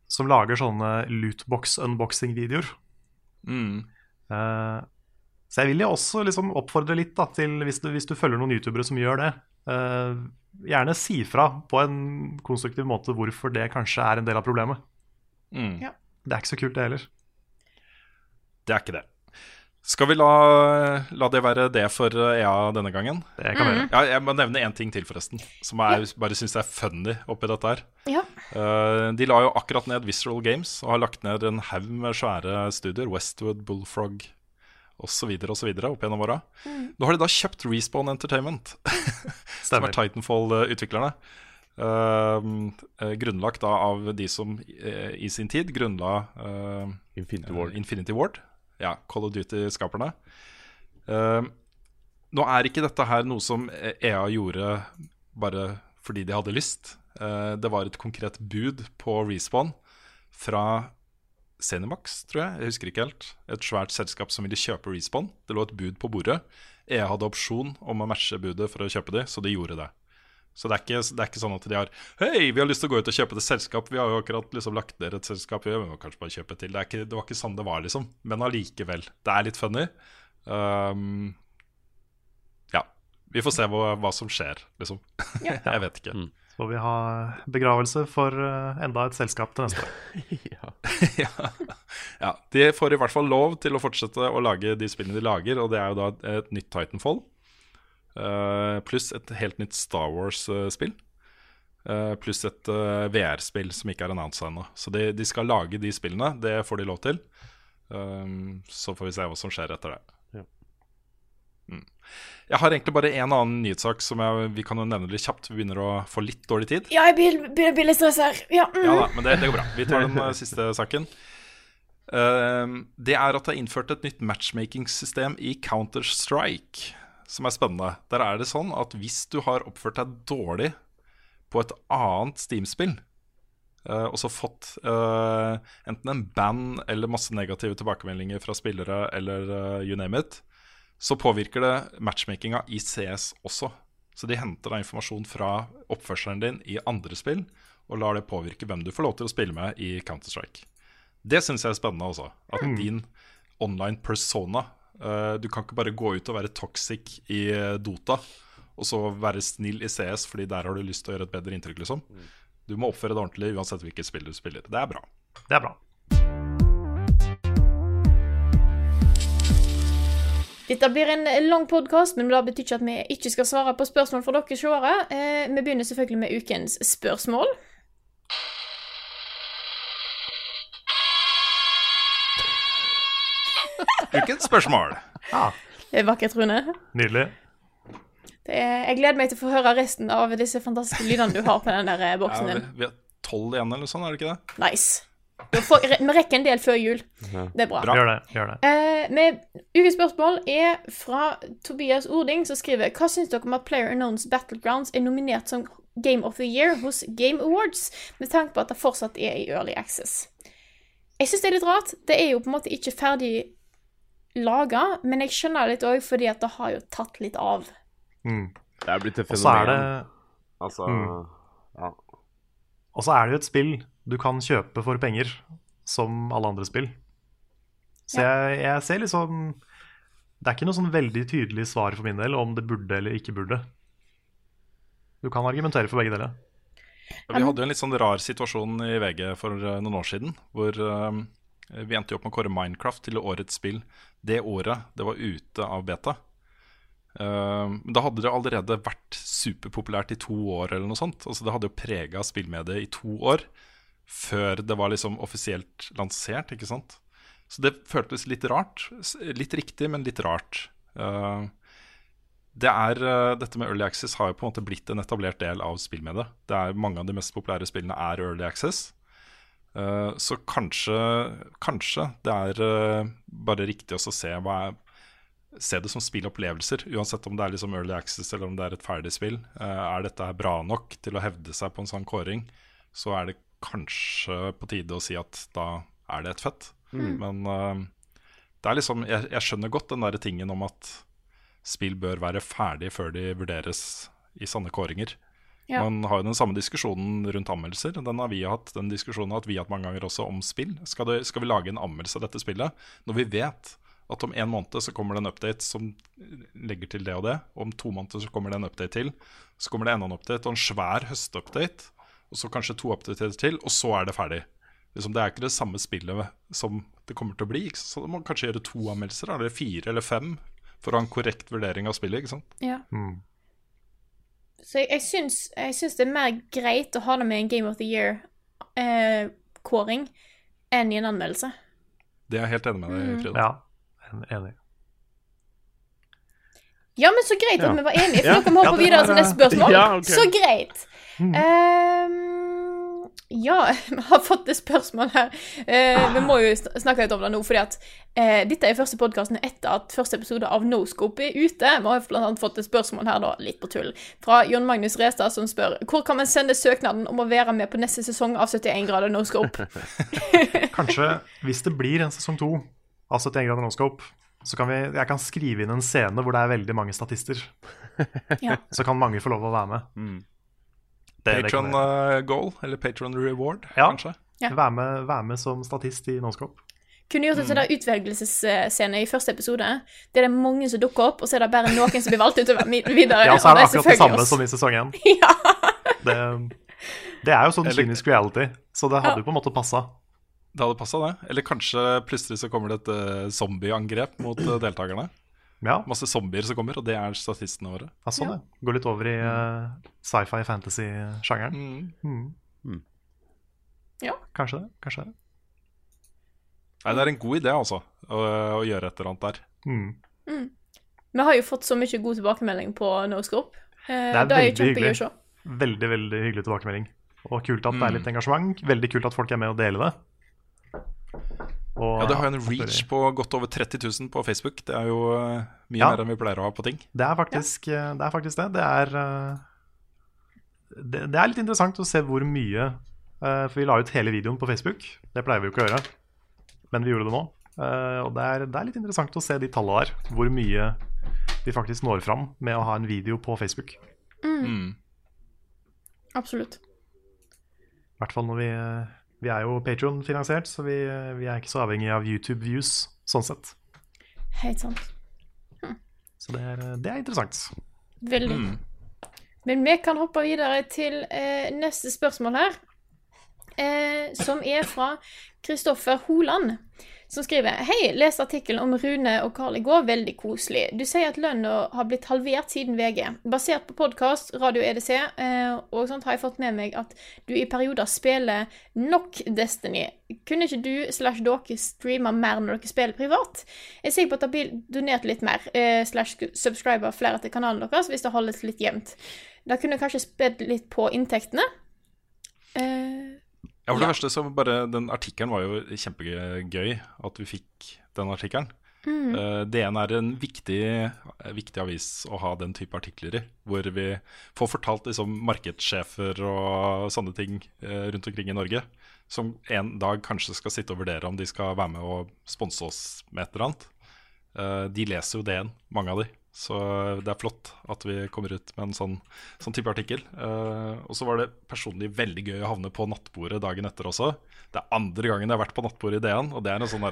som lager sånne lootbox-unboxing-videoer. Mm. Uh, så jeg vil jo også liksom oppfordre litt da, til, hvis du, hvis du følger noen youtubere som gjør det, uh, gjerne si fra på en konstruktiv måte hvorfor det kanskje er en del av problemet. Mm. Ja. Det er ikke så kult, det heller. Det er ikke det. Skal vi la, la det være det for EA denne gangen? Det kan vi gjøre. Ja, jeg må nevne én ting til, forresten. Som jeg bare syns er funny oppi dette her. Ja. Uh, de la jo akkurat ned Visceral Games og har lagt ned en haug med svære studier. Westwood, Bullfrog osv. osv. opp gjennom åra. Nå har de da kjøpt Respawn Entertainment, som er Titanfall-utviklerne. Uh, grunnlagt da av de som uh, i sin tid grunnla uh, Infinity Ward. Infinity Ward. Ja, Call of Duty-skaperne. nå er ikke dette her noe som EA gjorde bare fordi de hadde lyst. det var et konkret bud på Respawn fra Zenimax, tror jeg. Jeg husker ikke helt. Et svært selskap som ville kjøpe Respawn. Det lå et bud på bordet. EA hadde opsjon om å matche budet for å kjøpe de, så de gjorde det. Så det er, ikke, det er ikke sånn at de har Hei, vi har lyst til å gå ut og kjøpe et selskap. Vi har jo akkurat liksom lagt ned et selskap. Vi må kanskje bare kjøpe til. Det, ikke, det, var ikke sånn det var, liksom. Men allikevel. Det er litt funny. Um, ja. Vi får se hva, hva som skjer, liksom. Jeg vet ikke. Mm. Så får vi ha begravelse for uh, enda et selskap til neste år. ja. ja. ja. De får i hvert fall lov til å fortsette å lage de spillene de lager, og det er jo da et nytt Titanfall. Uh, pluss et helt nytt Star Wars-spill. Uh, pluss et uh, VR-spill som ikke er annonsa ennå. Så de, de, skal lage de spillene. Det får de lov til. Um, så får vi se hva som skjer etter det. Mm. Jeg har egentlig bare en annen nyhetssak som jeg, vi kan jo nevne litt kjapt. Vi begynner å få litt dårlig tid. Ja, jeg begynner å bli litt stressa her. Ja, mm. Ja da, men det, det går bra. Vi tar den siste saken. Uh, det er at det er innført et nytt matchmaking-system i Counter-Strike, som er spennende. Der er det sånn at hvis du har oppført deg dårlig på et annet Steam-spill, uh, og så fått uh, enten en band eller masse negative tilbakemeldinger fra spillere, eller you name it, så påvirker det matchmakinga i CS også. Så de henter da informasjon fra oppførselen din i andre spill, og lar det påvirke hvem du får lov til å spille med i Counter-Strike. Det syns jeg er spennende også. At Mm. din online persona uh, Du kan ikke bare gå ut og være toxic i uh, Dota, og så være snill i CS fordi der har du lyst til å gjøre et bedre inntrykk, liksom. Du må oppføre deg ordentlig uansett hvilket spill du spiller. Det er bra. Det er bra. Dette blir en lang podkast, men det betyr ikke at vi ikke skal svare på spørsmål fra dere seere. Eh, vi begynner selvfølgelig med ukens spørsmål. Ukens spørsmål. Det er vakkert, Rune. Nydelig. Det er, jeg gleder meg til å få høre resten av disse fantastiske lydene du har på den der eh, boksen din. din. vi har tolv igjen, eller noe sånt, er det ikke det? Nice. Får- Vi rekker en del før jul. Det er bra. Bra. Gjør det. gjør det. Eh, med Ukens spørsmål er fra Tobias Ording, som skriver Hva syns dere om at Player Unknowns Battlegrounds er nominert som Game of the Year hos Game Awards, med tanke på at det fortsatt er i Early Access? Jeg syns det er litt rart. Det er jo på en måte ikke ferdig laga, men jeg skjønner det litt òg fordi at det har jo tatt litt av. Mm. Det er blitt et fenomen. Og så er det. Altså Mm. Ja. Og så er det jo et spill du kan kjøpe for penger, som alle andre spill. Så jeg, jeg ser liksom Det er ikke noe sånn veldig tydelig svar for min del om det burde eller ikke burde. Du kan argumentere for begge deler. Ja, Vi hadde jo en litt sånn rar situasjon i VG for eh, noen år siden. Hvor eh, vi endte jo opp med å kåre Minecraft til årets spill det året det var ute av beta. Uh, da hadde det allerede vært superpopulært i to år, eller noe sånt. Altså Det hadde jo prega spillmediet i to år før det var liksom offisielt lansert, ikke sant. Så det føltes litt rart. Litt riktig, men litt rart. Eh, det er, eh, dette med Early Access har jo på en måte blitt en etablert del av spillmediet. Det er Mange av de mest populære spillene er Early Access. Eh, så kanskje, kanskje det er bare riktig å se, er, se det som spillopplevelser, uansett om det er liksom Early Access eller om det er et ferdig spill. Er dette bra nok til å hevde seg på en sånn kåring, så er det kanskje på tide å si at da er det et fett. Men uh, det er liksom jeg, jeg skjønner godt den der tingen om at spill bør være ferdig før de vurderes i sanne kåringer. Ja. Man har jo den samme diskusjonen rundt anmeldelser. Den har vi hatt den diskusjonen har vi hatt mange ganger også om spill. Skal, det, skal vi lage en anmeldelse av dette spillet når vi vet at om en måned så kommer det en update som legger til det og det. Om to måneder så kommer det en update til. Så kommer det enda en update og en svær høstupdate. Og så kanskje to updater til, og så er det ferdig. Liksom, det er ikke det samme spillet som det kommer til å bli. Ikke? Så man må kanskje gjøre to anmeldelser, eller fire eller fem, for å ha en korrekt vurdering av spillet. ikke sant? Ja. Mm. Så jeg, jeg, syns, jeg syns det er mer greit å ha det med en Game of the Year-kåring enn i en anmeldelse. Det er jeg helt enig med deg i, Frida. Ja, en- enig. Ja, men så greit at Ja. vi var enige, for Ja. dere må hoppe Ja, videre til neste spørsmål. Ja, ok. Så greit. Ehm, ja, vi har fått et spørsmål her. Eh, vi må jo snakke litt om det nå, fordi at eh, dette er første podkasten etter at første episode av Noscope er ute. Vi har annet fått et spørsmål her, da, litt på tull, fra Jon Magnus Restad, som spør hvor kan man sende søknaden om å være med på neste sesong av 71 grader Noscope? Kanskje hvis det blir en sesong to av 71 grader no-scope, så kan vi, jeg kan skrive inn en scene hvor det er veldig mange statister. Ja. Så kan mange få lov å være med. Mm. Det- det kan Patron uh, goal, eller patron reward, Ja. kanskje. Ja. Være med, vær, med som statist i no-scope. Kunne gjort en sånn der utvelgelsesscene i første episode. Det er det mange som dukker opp, og så er det bare noen som blir valgt ut videre. Ja, så er det akkurat det samme oss. som i sesong én. Ja. Det, det er jo sånn Eller- kynisk reality, så det Ja. hadde jo på en måte passa. Det hadde passa, det. Eller kanskje plutselig så kommer det et eh, zombieangrep mot eh, deltakerne. Ja, Masse zombier som kommer, og det er statistene våre. ja, sånn det. Går litt over i uh, sci-fi fantasy-sjangeren. Mm. Ja. Kanskje det. Kanskje det. Nei, det er en god idé, altså, å, å gjøre et eller annet der. Mm. Vi har jo fått så mye god tilbakemelding på Noscope. Eh, Det er det er veldig hyggelig. Veldig veldig hyggelig tilbakemelding. Og kult at det er Mm. litt engasjement. Veldig kult at folk er med og deler det. Og Ja, Det har en reach på godt over 30 000 på Facebook. Det er jo eh, mye Ja. mer enn vi pleier å ha på ting. Det er faktisk ja. det. Er faktisk det. Det, er, eh, det. Det er litt interessant å se hvor mye eh, For vi la ut hele videoen på Facebook. Det pleier vi jo ikke å gjøre, men vi gjorde det nå. Eh, Og det er, det er litt interessant å se de tallene der. Hvor mye vi faktisk når fram med å ha en video på Facebook. Mm. Absolutt. I hvert fall når vi eh, Vi er jo Patron-finansiert, så vi, vi er ikke så avhengig av YouTube-views sånn sett. Helt sant. Så det er, det er interessant. Veldig. Mm. Men vi kan hoppe videre til eh, neste spørsmål her. eh, som er fra Kristoffer Holand. Som skriver Hei, les artikkelen om Rune og Carl i går. Veldig koselig. Du sier at lønna har blitt halvert siden VG. Basert på podkast, radio EDC eh, og sånt har jeg fått med meg at du i perioder spiller nok Destiny. Kunne ikke du slash dere streame mer når dere spiller privat? Jeg er sikker på at det blir donert litt mer, eh, slash subscriber flere til kanalen deres, hvis det holdes litt jevnt. Det kunne kanskje spedd litt på inntektene. Eh, Ja, for det første så bare Den artikkelen var jo kjempegøy at vi fikk den artikkelen. Eh, DN er en viktig, viktig avis å ha den type artikler i. Hvor vi får fortalt liksom, markedssjefer og sånne ting uh, rundt omkring i Norge. Som en dag kanskje skal sitte og vurdere om de skal være med og sponse oss med et eller annet. Uh, de leser jo DN, mange av de. Så det er flott at vi kommer ut med en sånn, sånn type artikkel. Uh, og så var det personlig veldig gøy å havne på nattbordet dagen etter også. Det er andre gangen jeg har vært på nattbordet i DN, og det er en sånn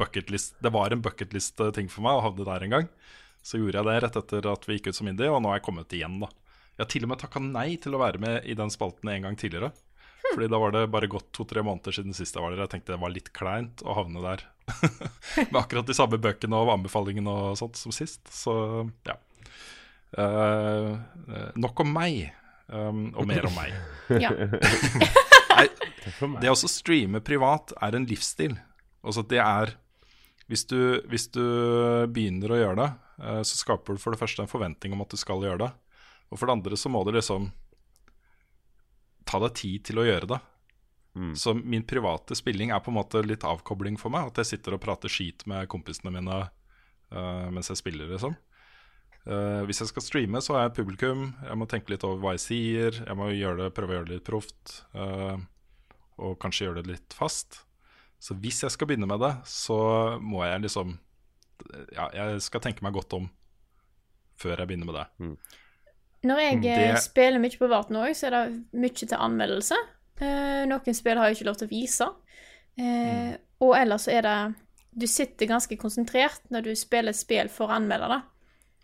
bucketlist Det var en bucketlist-ting for meg å havne der en gang. Så gjorde jeg det rett etter at vi gikk ut som indie, og nå har jeg kommet igjen, da. Jeg har til og med takka nei til å være med i den spalten en gang tidligere. Fordi da var det bare gått to-tre måneder siden sist jeg var der. Jeg tenkte det var litt kleint å havne der med akkurat de samme bøkene og anbefalingene og sånt som sist. Så ja. Eh, eh, nok om meg, um, og mer om meg. ja. Nei, det å streame privat er en livsstil. Altså det er hvis du, hvis du begynner å gjøre det, uh, så skaper du for det første en forventning om at du skal gjøre det. Og for det andre så må du liksom ta deg tid til å gjøre det. Så min private spilling er på en måte litt avkobling for meg. At jeg sitter og prater skit med kompisene mine uh, mens jeg spiller, liksom. Uh, hvis jeg skal streame, så er jeg publikum. Jeg må tenke litt over hva jeg sier. Jeg må gjøre det, prøve å gjøre det litt proft. Uh, og kanskje gjøre det litt fast. Så hvis jeg skal begynne med det, så må jeg liksom Ja, jeg skal tenke meg godt om før jeg begynner med det. Når jeg Mm, det- spiller mye på Varten òg, så er det mye til anmeldelse. Eh, noen spill har jeg ikke lov til å vise. Eh, Og ellers så er det Du sitter ganske konsentrert når du spiller spill for å anmelde det.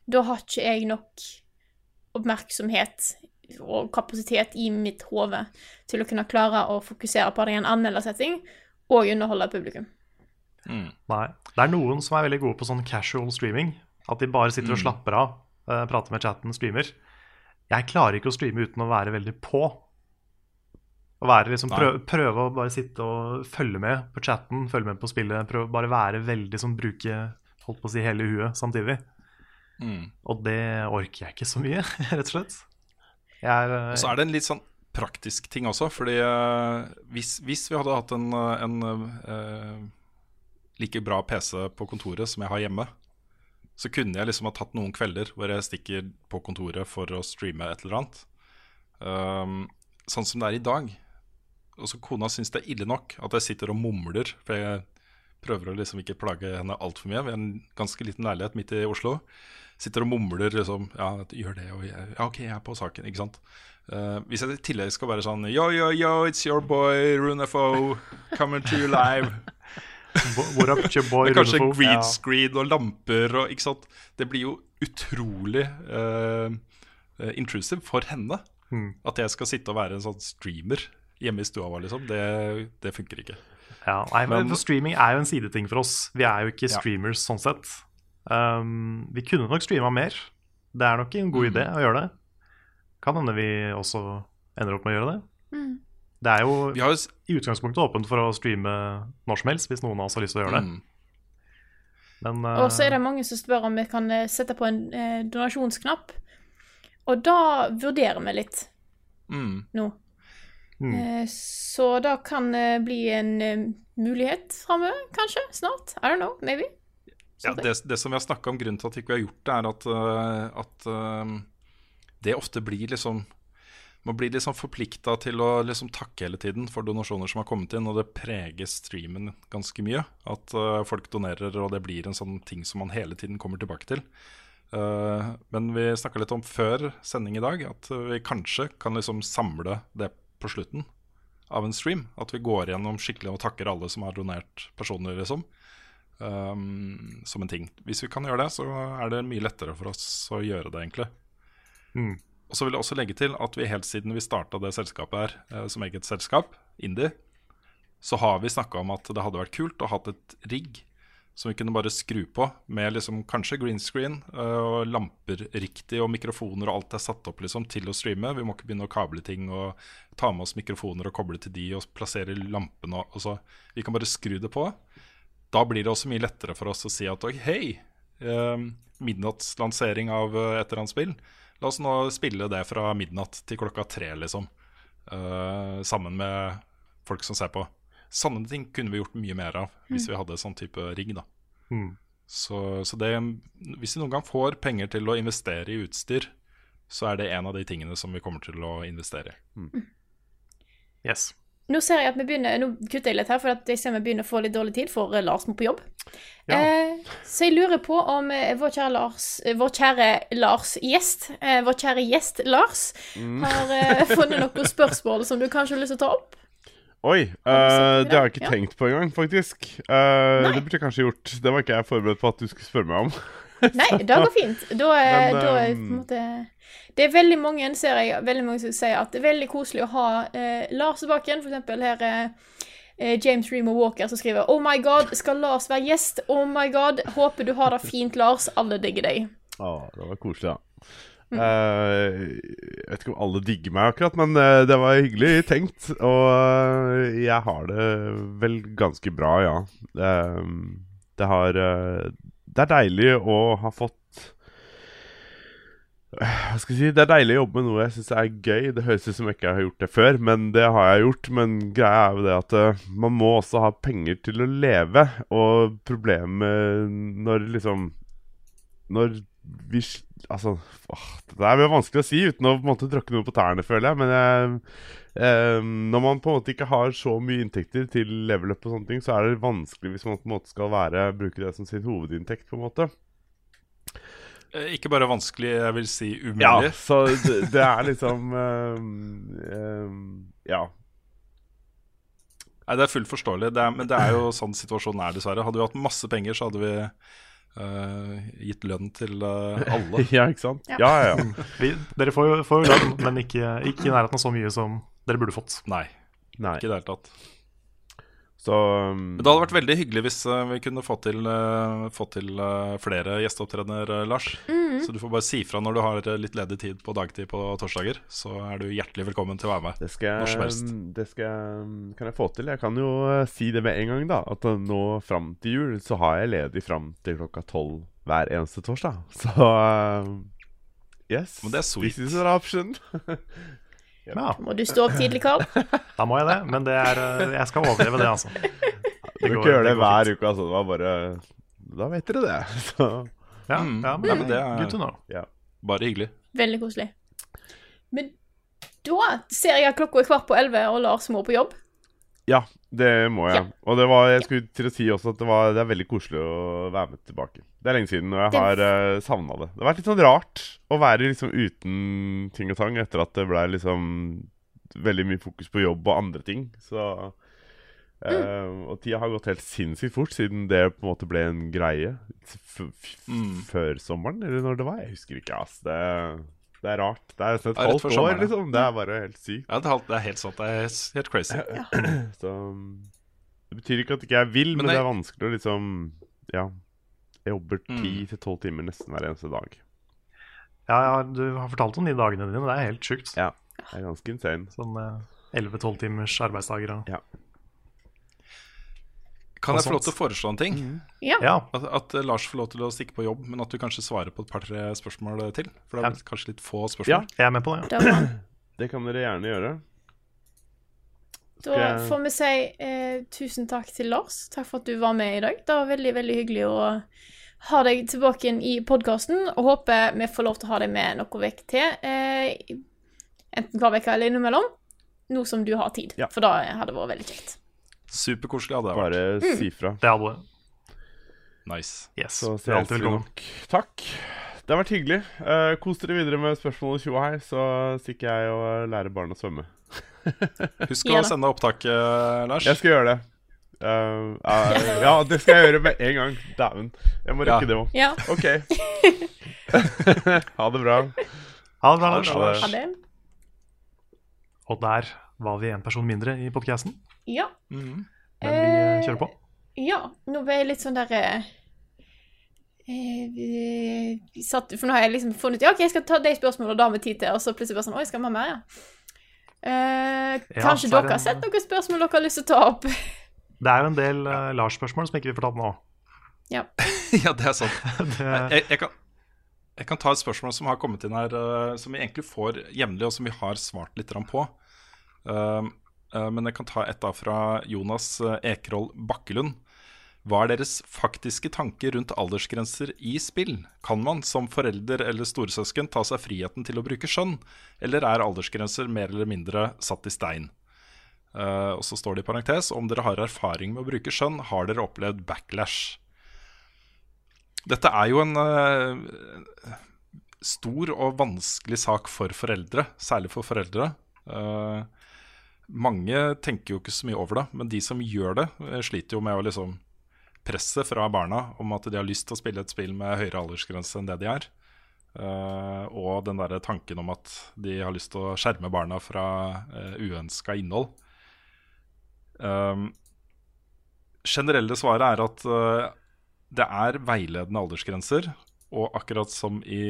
Da har ikke jeg nok oppmerksomhet og kapasitet i mitt hode til å kunne klare å fokusere på det i en anmeldersetting og underholde publikum. Nei. Det er noen som er veldig gode på sånn casual streaming. At de bare sitter og slapper av, eh, prater med chatten, streamer. Jeg klarer ikke å streame uten å være veldig på. Å være liksom, prøve, prøve å bare sitte og følge med på chatten, følge med på spillet. Prøve bare være veldig sånn bruke holdt på å si hele huet samtidig. Mm. Og det orker jeg ikke så mye, rett og slett. Er, eh, Og så er det en litt sånn praktisk ting også, fordi eh, hvis, hvis vi hadde hatt en, eh, en uh, like bra PC på kontoret som jeg har hjemme, så kunne jeg liksom ha tatt noen kvelder hvor jeg stikker på kontoret for å streame et eller annet. Um, sånn som det er i dag. Og så Kona syns det er ille nok at jeg sitter og mumler, for jeg prøver å liksom ikke plage henne altfor mye. Vi har en ganske liten leilighet midt i Oslo. Sitter og mumler liksom Ja, gjør det, og jeg, ja, OK, jeg er på saken. Ikke sant. Uh, hvis jeg i tillegg skal være sånn Yo, yo, yo, it's your boy Runefo. Coming to you live. Hvor er your boy, Runefo? kanskje green Ja. screen og lamper og ikke sant. Det blir jo utrolig eh, intrusive for henne. Mm. At jeg skal sitte og være en sånn streamer hjemme i stua vår, liksom. Det, det funker ikke. Ja, nei, men, Men- for streaming er jo en sideting for oss. Vi er jo ikke Ja. streamers sånn sett. Um, vi kunne nok streama mer. Det er nok en Mm. god idé å gjøre det. Kan hende vi også ender opp med å gjøre det. Mm. Det er jo Vi har jo s- i utgangspunktet åpent for å streame når som helst, hvis noen av oss har lyst til å gjøre det. mm, Men uh, Og så er det mange som spør om vi kan eh, sette på en eh, donasjonsknapp. Og da vurderer vi litt mm. nå. Mm. Eh, Så det kan eh, bli en eh, mulighet framover, kanskje? Snart? I don't know, maybe. Ja, det, det som vi har snakka om, grunnen til at vi ikke har gjort det, er at, at det ofte blir liksom Man blir liksom forplikta til å liksom takke hele tiden for donasjoner som har kommet inn, og det preger streamen ganske mye. At folk donerer, og det blir en sånn ting som man hele tiden kommer tilbake til. Men vi snakka litt om før sending i dag at vi kanskje kan liksom samle det på slutten av en stream. At vi går gjennom skikkelig og takker alle som har donert personer, liksom um, som en ting. Hvis vi kan gjøre det, så er det mye lettere for oss å gjøre det, egentlig. Mm. Og så vil jeg også legge til at vi helt siden vi starta det selskapet her eh, som eget selskap, Indie, så har vi snakka om at det hadde vært kult å ha et rigg som vi kunne bare skru på med liksom kanskje green screen eh, og lamper riktig og mikrofoner og alt er satt opp liksom til å streame. Vi må ikke begynne å kable ting og ta med oss mikrofoner og koble til de og plassere lampene og altså, Vi kan bare skru det på. Da blir det også mye lettere for oss å si at hei, eh, midnattslansering av eh, et eller annet spill. La oss nå spille det fra midnatt til klokka tre, liksom. Eh, sammen med folk som ser på. Sånne ting kunne vi gjort mye mer av hvis vi hadde sånn type rigg. da Mm. Så, så det, hvis vi noen gang får penger til å investere i utstyr, så er det en av de tingene som vi kommer til å investere i. Yes. Nå ser jeg at vi begynner, nå kutter jeg litt her, for at jeg ser vi begynner å få litt dårlig tid, for eh, Lars må på jobb. Ja. Eh, så jeg lurer på om eh, vår kjære Lars, eh, vår kjære Lars gjest, eh, vår kjære gjest Lars, har eh, funnet noen spørsmål som du kanskje har lyst til å ta opp? Oi, Uh, det har jeg ikke Ja. tenkt på engang, faktisk. Uh, det burde jeg kanskje gjort. Det var ikke jeg forberedt på at du skulle spørre meg om. Nei, det går fint. Da, er- Men, da på um, måte Det er veldig mange, ser jeg, veldig mange som sier at det er veldig koselig å ha uh, Lars tilbake igjen. For eksempel her er eh, James Reamer Walker som skriver Oh my god, skal Lars være gjest? Oh my god, håper du har det fint, Lars. Alle digger deg. Å, det var koselig, da. Eh, jeg vet ikke om alle digger meg akkurat, men eh, det var hyggelig tenkt. Og eh, jeg har det vel ganske bra, ja. Det har Det er deilig å ha fått hva skal jeg si, Det er deilig å jobbe med noe jeg syns er gøy. Det høres ut som jeg ikke har gjort det før, men det har jeg gjort. Men greia er jo det at man må også ha penger til å leve. Og problemet når liksom Når vi Altså, åh, det er vanskelig å si uten å på en måte tråkke noe på tærne, føler jeg. Men jeg, eh, når man på en måte ikke har så mye inntekter til level up og sånne ting, så er det vanskelig hvis man på en måte skal være, bruke det som sin hovedinntekt, på en måte. Eh, Ikke bare vanskelig, jeg vil si umulig. Ja, så det, det er liksom eh, eh, Ja. Nei, Det er fullt forståelig, det er, men det er jo sånn situasjonen er, dessverre. Hadde vi hatt masse penger, så hadde vi eh, gitt lønn til uh, alle. Ja, ikke sant? Ja, ja. ja. Vi, dere får jo, får jo lønn, men ikke, ikke i nærheten av så mye som dere burde fått. Nei, Nei. ikke i det hele tatt. Så um, det hadde vært veldig hyggelig hvis eh, vi kunne få til, eh, få til eh, flere gjesteopptredener, Lars. Så du får bare si fra når du har litt ledig tid på dagtid på torsdager. Så er du hjertelig velkommen til å være med. det skal, Når som helst. det skal kan jeg få til. Jeg kan jo si det med en gang, da. At nå fram til jul så har jeg ledig fram til klokka tolv hver eneste torsdag. Så uh, Yes. Men det er sweet. This is an option. Ja, Må du stå opp tidlig, Karl? da må jeg det, men det er, jeg skal overleve det, altså. Du kan gjøre det det hver fint. uke, altså. Det var bare Da vet dere det. Så Ja, Mm. ja, men, Ja, men det er- good to know. Bare hyggelig. Veldig koselig. Men da ser jeg at klokka er kvart på elleve, og Lars må på jobb. Ja, det må jeg. Ja. Og det var, jeg skulle til å si også at det, var, det er veldig koselig å være med tilbake. Det er lenge siden, og jeg har uh, savna det. Det har vært litt sånn rart å være liksom uten ting og tang etter at det ble liksom veldig mye fokus på jobb og andre ting. Så eh, Og tida har gått helt sinnssykt fort siden det på en måte ble en greie. F Mm. Før sommeren, eller når det var. Jeg husker ikke, ass. Det, det er rart. Det er nesten et halvt år, sommeren, liksom. Det er bare helt sykt. Ja, det er, helt- det er helt sant. Det er helt crazy. Så Det betyr ikke at ikke jeg vil, men, Men det jeg- er vanskelig å liksom Ja. Jeg jobber Mm. ti til tolv timer nesten hver eneste dag. Ja, ja, du har fortalt om de dagene dine, det er helt sjukt. Ja. Det er ganske insane. Sånn eh, 11-12 timers arbeidsdager og Kan jeg få lov til å foreslå en ting? Ja. Ja, At, at Lars får lov til å stikke på jobb, men at du kanskje svarer på et par-tre spørsmål til? For det er kanskje litt få spørsmål? Ja, jeg er med på det. Ja. det kan dere gjerne gjøre. da får vi si eh, tusen takk til Lars. Takk for at du var med i dag. Det var veldig, veldig hyggelig å ha deg tilbake igjen i podkasten, og håper vi får lov til å ha deg med noen uker til. Eh, enten hver uke eller innimellom. Nå som du har tid. Ja. For da hadde det vært veldig kjekt. Superkoselig hadde det vært. Bare si fra. Det hadde det. Nice. Yes. Så er alltid velkommen. nok. Takk. Det har vært hyggelig. Uh, kos dere videre med spørsmål og tjoa her, så stikker jeg og lærer barn å svømme. Husk å ja, sende opptak, eh, Lars. Jeg skal gjøre det. Uh, uh, ja, det skal jeg gjøre med en gang. Dæven. Jeg må Ja. rekke det òg. Ja. OK. ha det bra. Ha det bra, Lars. Ha det. Og der var vi en person mindre i podkasten. Ja. Men vi eh, kjører på. Ja, nå ble jeg litt sånn der eh, eh, For nå har jeg liksom funnet Ja, OK, jeg skal ta de spørsmålene, da med tid til Og så plutselig bare sånn Oi, skal vi ha mer, ja? Eh, kanskje er dere har sett noen spørsmål dere har lyst til å ta opp? Det er jo en del uh, Lars-spørsmål som ikke vi får tatt nå. Ja. ja, det er sant. Det, Jeg, jeg, kan, jeg kan ta et spørsmål som har kommet inn her, eh, som vi egentlig får jevnlig, og som vi har svart litt grann på. Eh, men jeg kan ta et da fra Jonas uh, Ekerhold Bakkelund. Hva er deres faktiske tanker rundt aldersgrenser i spill? Kan man som forelder eller storesøsken ta seg friheten til å bruke skjønn, eller er aldersgrenser mer eller mindre satt i stein? Uh, og så står det i parentes om dere har erfaring med å bruke skjønn, har dere opplevd backlash? Dette er jo en uh, stor og vanskelig sak for foreldre, særlig for foreldre. Eh, mange tenker jo ikke så mye over det, men de som gjør det, eh, sliter jo med å liksom presse fra barna om at de har lyst til å spille et spill med høyere aldersgrense enn det de er. Uh, og den der tanken om at de har lyst til å skjerme barna fra uh, uønska innhold. Um, generelle svaret er at uh, det er veiledende aldersgrenser. Og akkurat som i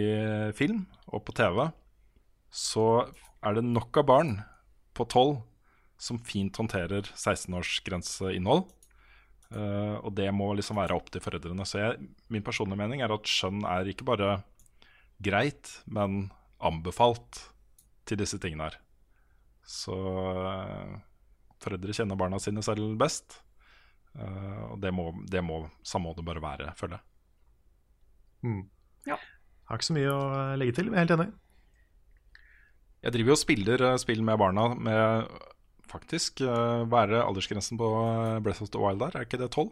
film og på TV, så er det nok av barn på 12 som fint håndterer 16-årsgrenseinnhold. Uh, og det må liksom være opp til foreldrene. Så jeg, min personlige mening er at skjønn er ikke bare greit, men anbefalt til disse tingene her. Så uh, foreldre kjenner barna sine selv best. Uh, og det må, det må, sånn må det bare være, føler jeg. mm. Ja. Har ikke så mye å eh, legge til. jeg er helt enig. Jeg driver jo og spiller eh, spill med barna med faktisk eh, Hva er det aldersgrensen på eh, Breath of the Wild der? Er ikke det 12?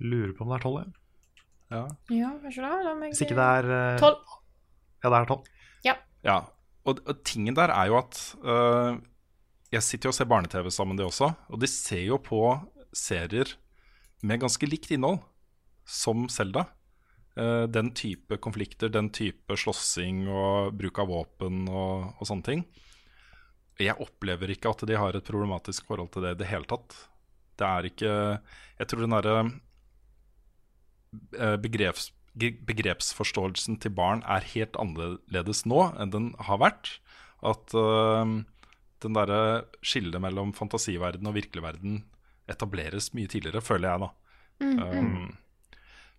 Lurer på om det er tolv. Ja. Ja. Ja, kanskje det. La meg Hvis ikke det er eh, Tolv. Ja, det er tolv. ja. Og, og tingen der er jo at uh, Jeg sitter jo og ser barne-TV sammen, de også. Og de ser jo på serier med ganske likt innhold som Selda. den type konflikter, den type slåssing og bruk av våpen og, og sånne ting. Jeg opplever ikke at de har et problematisk forhold til det i det hele tatt. Det er ikke Jeg tror den derre eh, begreps, begrepsforståelsen til barn er helt annerledes nå enn den har vært. At uh, den derre skillet mellom fantasiverden og virkelig verden etableres mye tidligere, føler jeg, da. Um,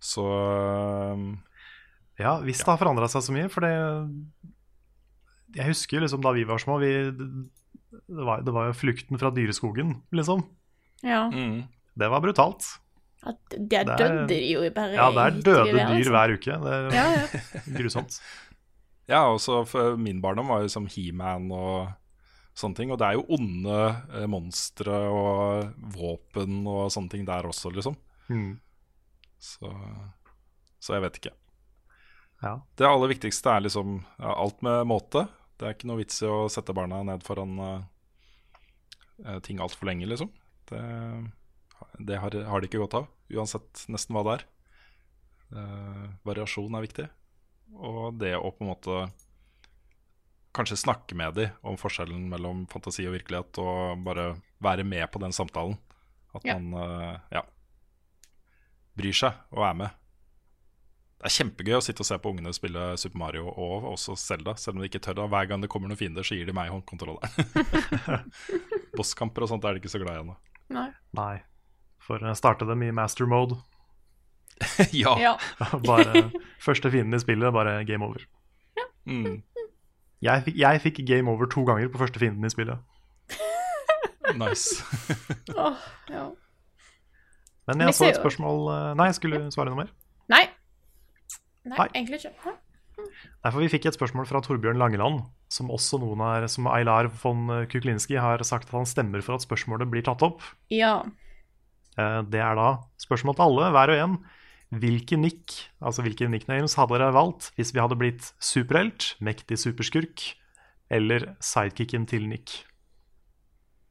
så um, Ja, hvis det har forandra seg så mye. For det Jeg husker liksom da vi var små vi, det, var, det var jo flukten fra dyreskogen, liksom. Ja. mm. Det var brutalt. At der Det er- døde de jo bare Ja, der døde dyr liksom. hver uke. Det er Ja, ja. grusomt. Ja, også for min barndom var jo som He-Man og sånne ting. Og det er jo onde eh, monstre og våpen og sånne ting der også, liksom. Mm. Så, så jeg vet ikke. Ja. Det aller viktigste er liksom ja, alt med måte. Det er ikke noe vits i å sette barna ned foran uh, ting altfor lenge, liksom. Det, det har, har de ikke godt av, uansett nesten hva det er. Uh, variasjon er viktig. Og det å på en måte kanskje snakke med dem om forskjellen mellom fantasi og virkelighet, og bare være med på den samtalen. At Ja. man uh, ja, bryr seg og er med. Det er kjempegøy å sitte og se på ungene spille Super Mario og også Zelda, selv om de ikke tør det. Hver gang det kommer noen fiender, så gir de meg håndkontrolleren. Bosskamper og sånt er de ikke så glad i ennå. Nei. Nei. For å starte dem i master mode. ja. Ja. Bare første fienden i spillet, bare game over. Mm, Jeg fikk, jeg fikk game over to ganger på første fienden i spillet. nice. oh, ja. Men jeg så et spørsmål eh, Nei, jeg skulle svare noe mer. Nei. Nei. egentlig ikke. Hæ? Nei, for Vi fikk et spørsmål fra Torbjørn Langeland, som også noen er, som Eilar von Kuklinski har sagt at han stemmer for at spørsmålet blir tatt opp. Ja. Eh, Det er da spørsmål til alle, hver og en. Hvilke nick, altså hvilke nicknames hadde dere valgt hvis vi hadde blitt superhelt, mektig superskurk eller sidekicken til Nick?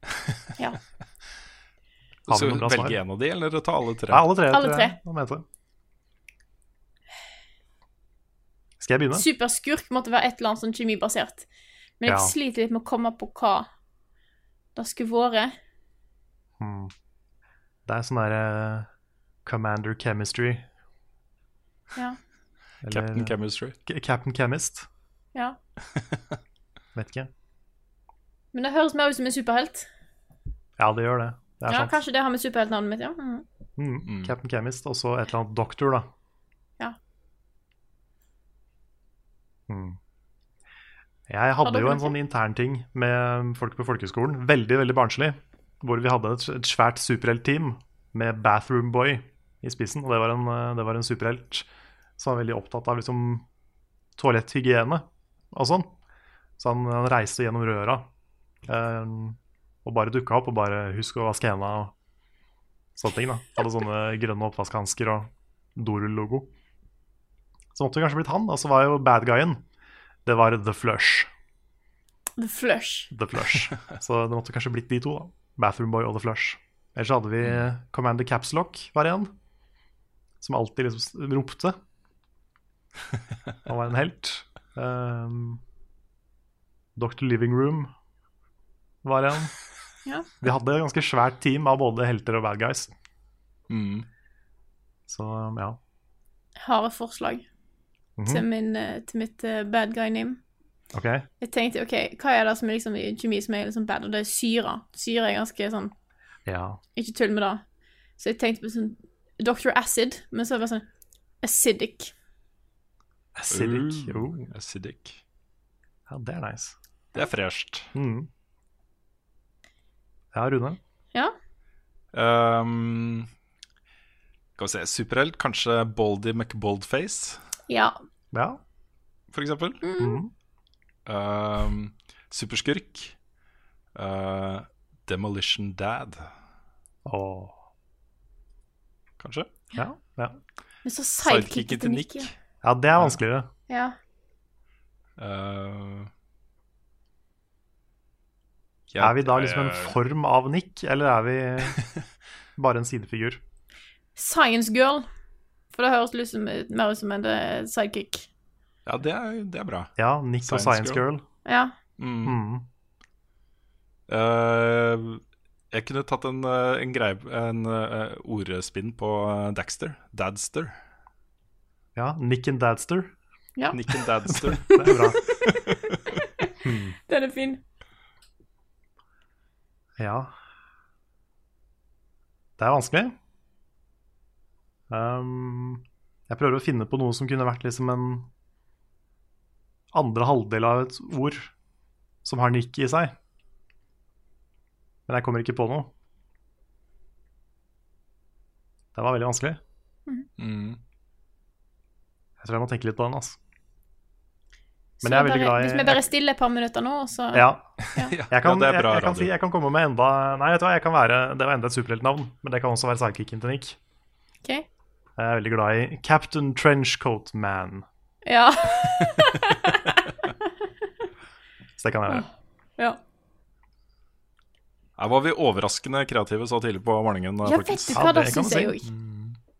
ja. Så velge en av de, eller ta alle tre? Ja, alle tre. Alle tre. jeg han mente. Skal jeg begynne? Superskurk måtte være et eller annet sånn kjemibasert. Men jeg Ja. sliter litt med å komme på hva det skulle vært. Hmm. Det er sånn derre Commander Chemistry. Ja. Eller Captain Chemistry. K- Captain Chemist. ja. Vet ikke. Men det høres mer ut som en superhelt. Ja, det gjør det. Det er Ja, sant. kanskje det har med superheltnavnet mitt, ja. Mm. Mm. Captain Chemist, og så et eller annet doktor, da. Mm. Jeg hadde jo en sånn intern ting med folk på folkeskolen, veldig veldig barnslig, hvor vi hadde et, et svært superheltteam med Bathroom Boy i spissen. Og det var en, eh, det var en superhelt som var veldig opptatt av liksom toaletthygiene og sånn. Så han, han reiste gjennom røra eh, og bare dukka opp og bare 'husk å vaske henda' og sånne ting. da Hadde sånne grønne oppvaskhansker og Dorull-logo. Så måtte det kanskje blitt han. Og så var jo bad guyen Det var The Flush. The Flush. The Flush. Så det måtte kanskje blitt de to. da Bathroom Boy og The Flush. Ellers hadde vi Commander Capslock, var en. Som alltid liksom ropte. Han var en helt. Um, Dr. Living Room var en. Ja. Vi hadde et ganske svært team av både helter og bad guys. Mm. Så ja. Harde et Mhm. til, min, eh, til mitt uh, bad guy name. OK. Jeg tenkte OK, hva er det som er liksom i kjemi som er liksom bad? Og det er syre. Syre er ganske sånn Ja. Ikke tull med det. Så jeg tenkte på sånn Dr. Acid, men så var det sånn acidic. Acidic. Uh, Oh. acidic. Ja, det er nice. Det er fresht. Mm. Ja, Rune? Ja. Um, skal vi se Superhelt, kanskje Baldy McBoldface, Ja. Ja. for eksempel. Mm. Uh, superskurk. Uh, Demolition Dad, Oh. kanskje. Ja, ja. Men så sidekicket til Nick. Ja, det er vanskeligere. Ja. Uh, er vi da liksom en eh, form av Nick, eller er vi bare en sidefigur? Science Girl. For det høres liksom mer ut som en eh, sidekick. Ja, det er, det er bra. Ja, Nick og Science Girl. Girl. Ja. Mm. Mm. Uh, jeg kunne tatt en, eh, en grei, En uh, ordspinn på Daxter. Dadster. Ja, Nick and Dadster. ja. Nick and Dadster. Det er bra. Den er fin. Ja. Det er vanskelig. Um, jeg prøver å finne på noe som kunne vært liksom en andre halvdel av et ord som har Nick i seg. Men jeg kommer ikke på noe. Det var veldig vanskelig. Mm. Jeg tror jeg må tenke litt på den. altså. Så Men jeg er veldig glad i- Hvis vi bare stiller et par minutter nå, så Ja, Ja. jeg kan, ja, det er bra jeg, jeg, kan si, jeg kan komme med enda Nei, vet du hva, jeg kan være, det var enda et superheltnavn, men det kan også være sidekicken til Nick. OK. Jeg er veldig glad i Captain Trenchcoat Man. Ja. Så det kan jeg gjøre. ja. Her var vi overraskende kreative så tidlig på morgenen. Ja, vet du Ja, hva, det syns jeg òg.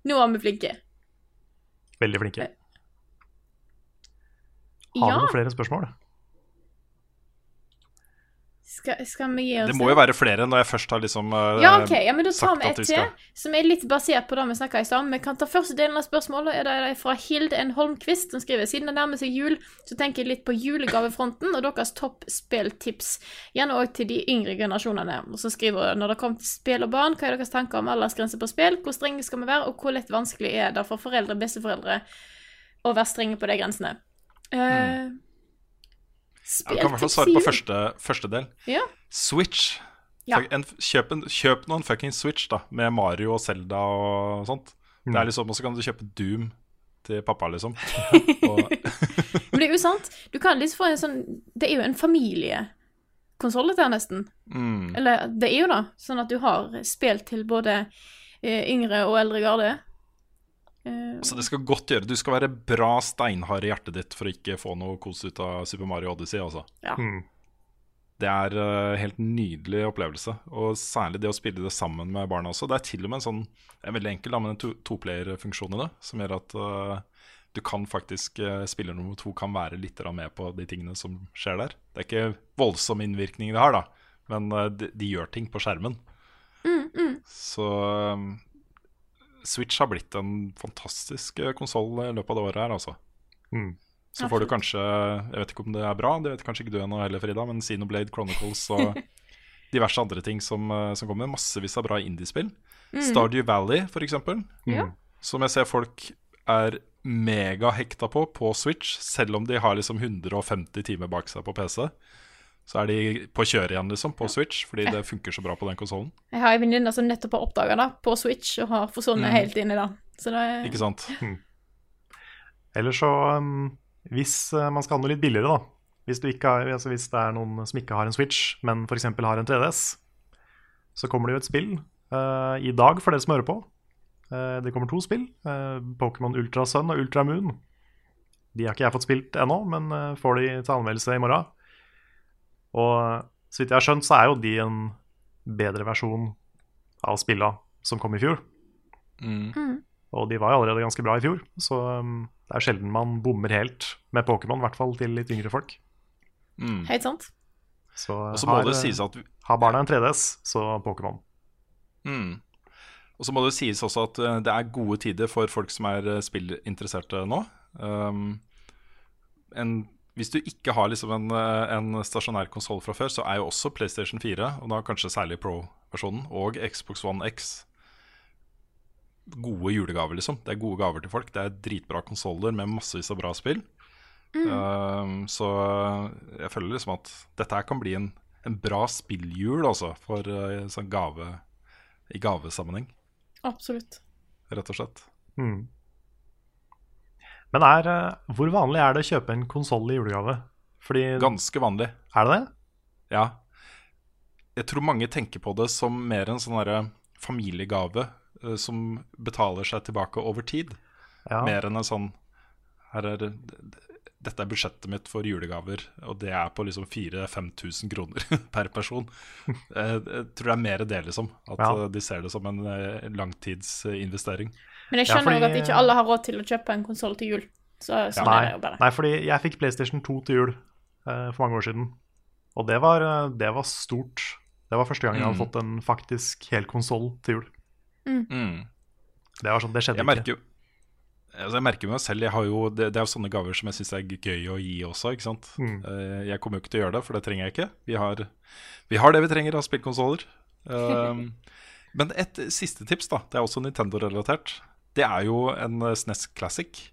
Nå var vi flinke. Veldig flinke. Har Ja. du noen flere spørsmål? Skal, skal vi gi oss Det må jo være flere når jeg først har liksom eh, Ja, okay. Ja, men da tar vi et til, som er litt basert på det vi snakka i stad. Vi kan ta første delen av spørsmålet. Er det fra Hild N. Holmquist, som skriver siden det nærmer seg jul, så tenker jeg litt på julegavefronten og deres topp spilltips. Gjerne òg til de yngre generasjonene. Og så skriver hun når det kommer til spill og barn, hva er deres tanker om aldersgrense på spill? Hvor strenge skal vi være, og hvor lett vanskelig er det for foreldre og besteforeldre å være strenge på de grensene? Uh, Jeg kan i hvert fall svare på første, første del. Ja. Switch. Ja. En, kjøp, en, kjøp noen fucking Switch, da, med Mario og Zelda og sånt. Det er liksom, Og så kan du kjøpe Doom til pappa, liksom. Og, Men det er jo sant. Du kan liksom få en sånn Det er jo en familiekonsoll, dette her, nesten. mm, Eller det er jo da, Sånn at du har spill til både eh, yngre og eldre garde. Eh, så det skal godt gjøre. Du skal være bra steinhard i hjertet ditt for å ikke få noe kos ut av Super Mario Odyssey, altså. ja. Mm. Det er en helt nydelig opplevelse. Og særlig det å spille det sammen med barna også. Det er til og med en sånn Det er veldig enkel, da, men en to- toplayer-funksjon i det, som gjør at uh, du kan faktisk uh, Spiller nummer to kan være litt med på de tingene som skjer der. Det er ikke voldsom innvirkning det har, da, men de, de gjør ting på skjermen. Så um, Switch har blitt en fantastisk konsoll i løpet av det året her, altså. Mm. Så får du kanskje Jeg vet ikke om det er bra, det vet kanskje ikke du ennå heller, Frida, men Xenoblade Chronicles og diverse andre ting som, eh, som kommer. Massevis av bra indiespill. Stardew Valley, for eksempel, Ja. som jeg ser folk er megahekta på på Switch, selv om de har liksom 150 timer bak seg på PC. Så er de på kjøret igjen, liksom, på Switch, fordi det funker så bra på den konsollen. Jeg har en venninne som nettopp har oppdaga det på Switch, og har forsvunnet helt inn i det. Så det Ikke sant? Eller så, um, hvis uh, man skal ha noe litt billigere, da hvis, du ikke har, altså hvis det er noen som ikke har en Switch, men f.eks. har en 3DS, så kommer det jo et spill uh, i dag for dere som hører på. Uh, det kommer to spill. Uh, Pokémon Ultra Sun og Ultra Moon. De har ikke jeg fått spilt ennå, men får de til anmeldelse i morgen. Og så vidt jeg har skjønt, så er jo de en bedre versjon av spilla som kom i fjor. Mm. Og de var jo allerede ganske bra i fjor, så um, det er sjelden man bommer helt med Pokémon, i hvert fall til litt yngre folk. Mm. helt sant. Så, Og så må har, det sies at har barna en 3DS, så Pokémon. Mm. Og så må det sies også at eh, det er gode tider for folk som er eh, spillinteresserte nå. Um, en, hvis du ikke har liksom en, eh, en stasjonær konsoll fra før, så er jo også PlayStation 4, og da kanskje særlig Pro-versjonen, og Xbox One X gode julegaver, liksom. Det er gode gaver til folk. Det er dritbra konsoller med massevis av bra spill. Um, så jeg føler liksom at dette her kan bli en, en bra spilljul, altså, for uh, sånn gave i gavesammenheng, Absolutt. rett og slett. Mm. Men er, eh, hvor vanlig er det å kjøpe en konsoll i julegave? Fordi, Ganske vanlig. er det det? Ja. Jeg tror mange tenker på det som mer en sånn familiegave eh, som betaler seg tilbake over tid. Ja. Mer enn en sånn Her er dette er budsjettet mitt for julegaver, og det er på liksom 4000-5000 kroner per person. Eh, Jeg tror det er mer det, liksom. At Ja. de ser det som en langtidsinvestering. Men jeg Ja, skjønner fordi- òg at ikke alle har råd til å kjøpe en konsoll til jul. Så sånn er det jo bare. nei, fordi jeg fikk PlayStation 2 til jul uh, for mange år siden. Og det var, eh, det var stort. Det var første gang jeg hadde Mm. fått en faktisk hel konsoll til jul. Mm. Det var sånn, det skjedde Jeg ikke. merker jo altså jeg merker meg selv, jeg har jo, det, det er jo sånne gaver som jeg syns er gøy å gi også. ikke sant? Mm. Eh, Jeg kommer jo ikke til å gjøre det, for det trenger jeg ikke. Vi har, vi har det vi trenger av spillkonsoller. Um, men et siste tips, da, det er også Nintendo-relatert. Det er jo en eh, SNES Classic.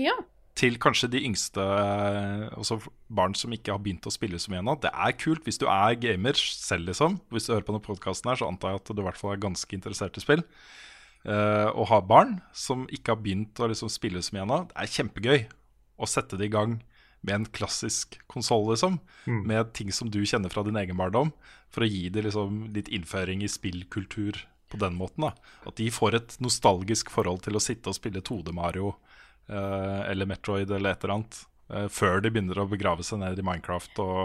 Ja. Til kanskje de yngste, eh, også barn som ikke har begynt å spille så mye ennå. Det er kult hvis du er gamer selv, liksom. Hvis du hører på denne podkasten her, så antar jeg at du i hvert fall er ganske interessert i spill. Uh, og har barn som ikke har begynt å liksom spille så mye ennå. Det er kjempegøy å sette det i gang med en klassisk konsoll, liksom. Med ting som du kjenner fra din egen barndom. For å gi det liksom litt innføring i spillkultur på den måten. da At de får et nostalgisk forhold til å sitte og spille 2D Mario eh, eller Metroid eller et eller annet. eh, før de begynner å begrave seg ned i Minecraft og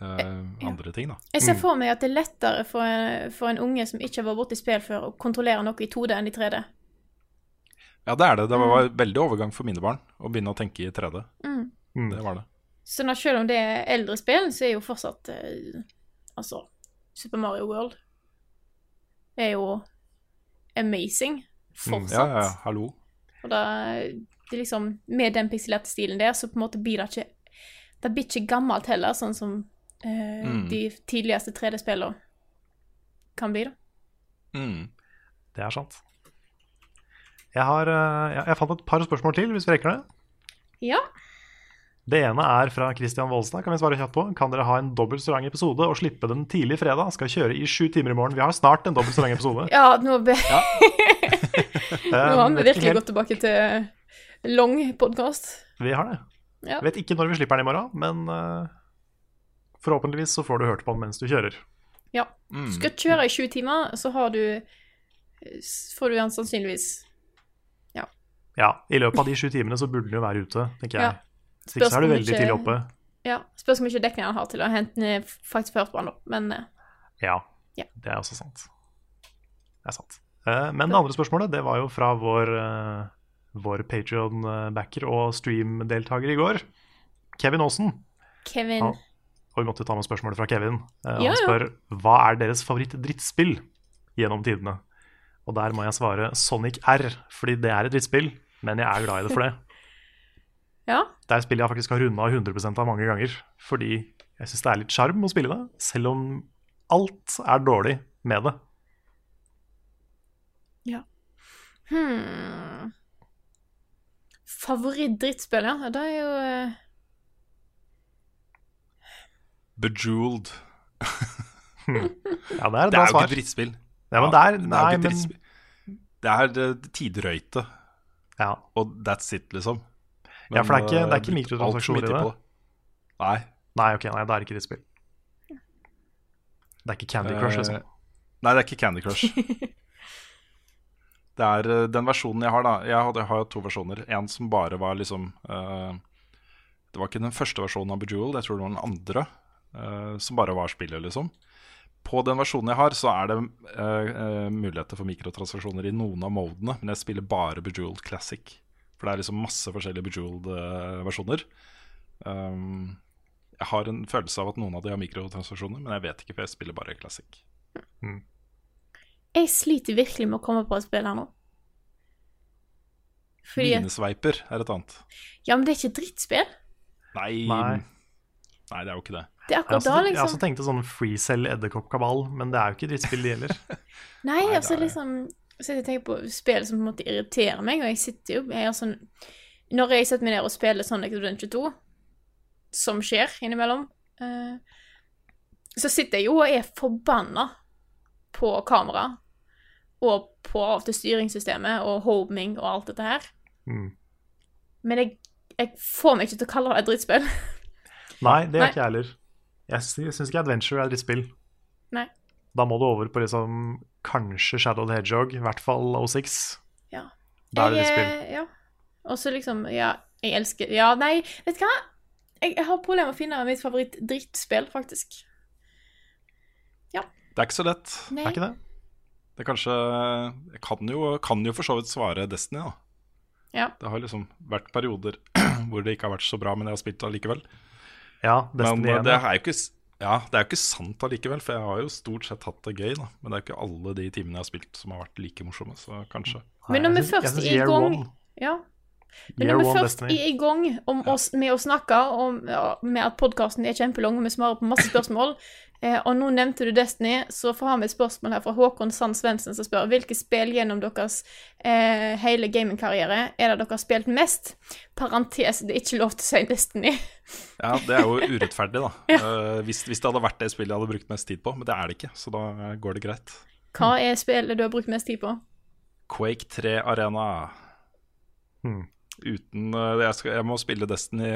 eh, andre ting. da Jeg ser for meg at det er lettere for en, for en unge som ikke har vært borti spill før, å kontrollere noe i 2D enn i 3D. Ja, det er det. Det var veldig overgang for mine barn å begynne å tenke i 3D. Mm. Mm. Det var det. Så når, selv om det er eldre spill, så er jo fortsatt eh, Altså, Super Mario World er jo amazing. Fortsatt. Ja, ja, ja, hallo. Og da, det liksom, med den pikselerte stilen der, så på en måte blir det ikke Det blir ikke gammelt heller, sånn som eh, Mm. de tidligste 3D-spillene kan bli, da. Mm. Det er sant. Jeg, har, eh, jeg, jeg fant et par spørsmål til, hvis vi rekker det. Ja. Det ene er fra Christian Volstad. Kan vi svare kjapt på? Kan dere ha en dobbelt så lang episode og slippe den tidlig fredag? Skal kjøre i sju timer i morgen. Vi har snart en dobbelt så lang episode. Ja, nå, be, ja. nå har vi virkelig helt- gått tilbake til lang podkast. Vi har det. Ja. Vet ikke når vi slipper den i morgen, men uh, forhåpentligvis så får du hørt på den mens du kjører. Ja. Mm. Skal du kjøre i sju timer, så har du Får du den sannsynligvis Ja, i løpet av de sju timene så burde den jo være ute, tenker Ja. Hvis ikke er du veldig tidlig oppe. Ja. Spørs hvor mye dekning han har til å hente ned faktisk han, da. Men eh, Ja, Ja. det er også sant. Det er sant. Eh, Men det andre spørsmålet, det var jo fra vår eh, vår Patrion-backer og stream-deltaker i går. Kevin Aasen. Kevin. Og vi måtte ta med spørsmålet fra Kevin. Ja, han ja. spør hva er deres favoritt-drittspill gjennom tidene. Og der må jeg svare Sonic R, fordi det er et drittspill, men jeg er glad i det for det. Ja. Det er et spill jeg faktisk har runda 100% av mange ganger, fordi jeg syns det er litt sjarm å spille det, selv om alt er dårlig med det. ja. Hmm. Favoritt-drittspill, ja. Det er jo uh... Bejeweled. Ja, det er et Det er jo ikke drittspill. Ja, men det er, det er jo ikke men, drittspill. Det er tidrøyte, ja. og that's it, liksom. Ja, for det er ikke- Men, det er ikke eh, for mikrotransaksjoner i det. Nei. Nei, ok, nei, det er ikke drittspill. Det er ikke Candy Crush, liksom. Eh, Nei, det er ikke Candy Crush. det er eh, den versjonen jeg har, da. Jeg har, har to versjoner. En som bare var liksom uh, Det var ikke den første versjonen av Bejeweled, jeg tror det var den andre. Uh, som bare var spillet, liksom. På den versjonen jeg har, så er det uh, muligheter for mikrotransaksjoner i noen av modene, men jeg spiller bare Bejeweled Classic. For det er liksom masse forskjellige Bejeweled-versjoner. Um, jeg har en følelse av at noen av de har mikrotransaksjoner, men jeg vet ikke, for jeg spiller bare Classic. Jeg sliter virkelig med å komme på et spill her nå. Fordi Minesveiper er et annet. Ja, men det er ikke drittspill. Nei, Nei. nei, det er jo ikke det. Det er Jeg akkurat også, liksom. jeg også tenkt tenkte sånn Freecell Edderkopp-kabal, men det er jo ikke drittspill, det gjelder. Nei, Nei, altså det er- liksom Så jeg tenker på spill som på en måte irriterer meg, og jeg sitter jo jeg sånn Når jeg setter meg ned og spiller Sonic Adventure 2, som skjer innimellom, uh, så sitter jeg jo og er forbanna på kamera og på av til styringssystemet og homing og alt dette her. Mm. Men jeg, jeg får meg ikke til å kalle det et drittspill. Nei, det gjør ikke jeg heller. Jeg sy- syns ikke Adventure er drittspill. Nei. Da må du over på liksom kanskje Shadow the Hedgehog, i hvert fall O6. Ja. Da er det Jeg, drittspill. eh, Ja. Og så liksom Ja, jeg elsker Ja, nei, vet du hva? Jeg, jeg har problemer med å finne mitt favoritt-drittspill, faktisk. Ja. Det er ikke så lett. Nei. Er ikke det? Det er kanskje Jeg kan jo, kan jo for så vidt svare Destiny, da. Ja. Det har liksom vært perioder hvor det ikke har vært så bra, men jeg har spilt allikevel. Ja, Men Destiny men 1. det er jo ikke ja, det er jo ikke sant allikevel, for jeg har jo stort sett hatt det gøy. da Men det er jo ikke alle de timene jeg har spilt som har vært like morsomme, så kanskje. Men når vi først er i gang Ja. Men når vi først Destiny. er i gang om oss, med å snakke om, ja, med at podkasten er kjempelang, og vi svarer på masse spørsmål, eh, og nå nevnte du Destiny, så får vi et spørsmål her fra Håkon Sand Svendsen som spør hvilke spill gjennom deres eh, hele gamingkarriere er det dere har spilt mest? Parentes, det er ikke lov til å si Destiny. Ja, det er jo urettferdig, da. Eh, hvis, hvis det hadde vært det spillet jeg hadde brukt mest tid på, men det er det ikke, så da går det greit. Hva er spillet du har brukt mest tid på? Quake 3 Arena. Hmm. Uten eh, jeg, skal, jeg må spille Destiny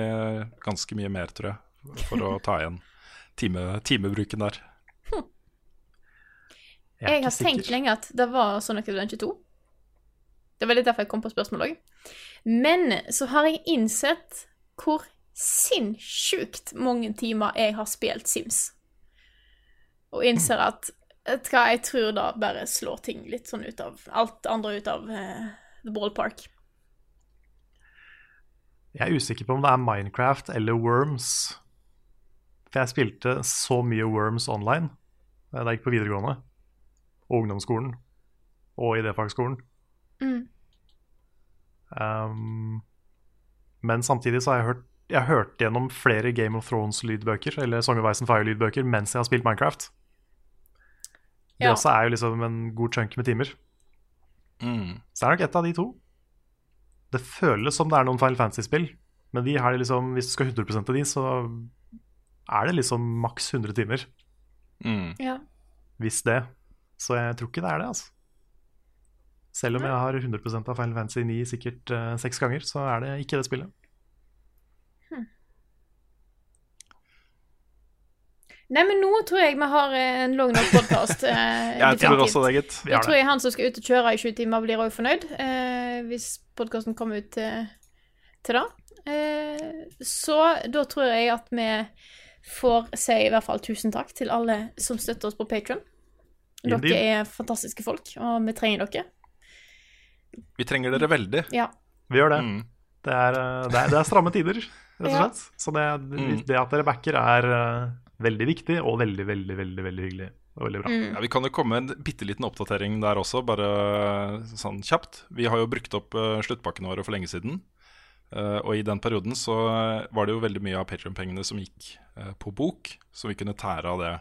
ganske mye mer, tror jeg, for å ta igjen time, timebruken der. Jeg, er Jeg har har tenkt lenge at det var Sonic Adventure 2. Det var litt derfor jeg kom på spørsmålet òg. Men så har jeg innsett hvor sinnssykt mange timer jeg har spilt Sims. Og innser at vet hva, jeg tror da bare slår ting litt sånn ut av Alt andre ut av uh, the ballpark. Jeg er usikker på om det er Minecraft eller Worms. For jeg spilte så mye Worms online eh, da jeg gikk på videregående. Og ungdomsskolen. Og idéfagskolen. Mm. Um, men samtidig så har jeg hørt Jeg har hørt gjennom flere Game of Thrones-lydbøker, eller Song of Ice and Fire-lydbøker, mens jeg har spilt Minecraft. Det Ja. også er jo liksom en god chunk med timer. Mm. Så det er nok ett av de to. Det føles som det er noen Final Fantasy-spill, men de har liksom, hvis du skal 100% til de, så er det liksom maks 100 timer. Mm. Ja. Hvis det. Så jeg tror ikke det er det, altså. Selv om jeg har 100 av Final Fantasy 9 sikkert uh, seks ganger, så er det ikke det spillet. Nei, men nå tror jeg vi har eh, en lang nok podkast. Eh, Jeg tror også det, gitt. Jeg tror jeg han som skal ut og kjøre i sju timer, blir òg fornøyd, eh, hvis podkasten kommer ut til, til det. Eh, så da tror jeg at vi får si i hvert fall tusen takk til alle som støtter oss på Patron. Dere er fantastiske folk, og vi trenger dere. Vi trenger dere veldig. Ja. Vi gjør det. Mm. Det, er, eh, det, er, det er stramme tider, rett og Ja. slett. Så det, Mm. det at dere backer, er eh, veldig viktig og veldig, veldig, veldig veldig hyggelig. Og veldig bra. Mm. Ja, vi kan jo komme med en bitte liten oppdatering der også, bare sånn kjapt. Vi har jo brukt opp uh, sluttpakkene våre for lenge siden. Eh, og i den perioden så var det jo veldig mye av Patrion-pengene som gikk eh, på bok, så vi kunne tære av det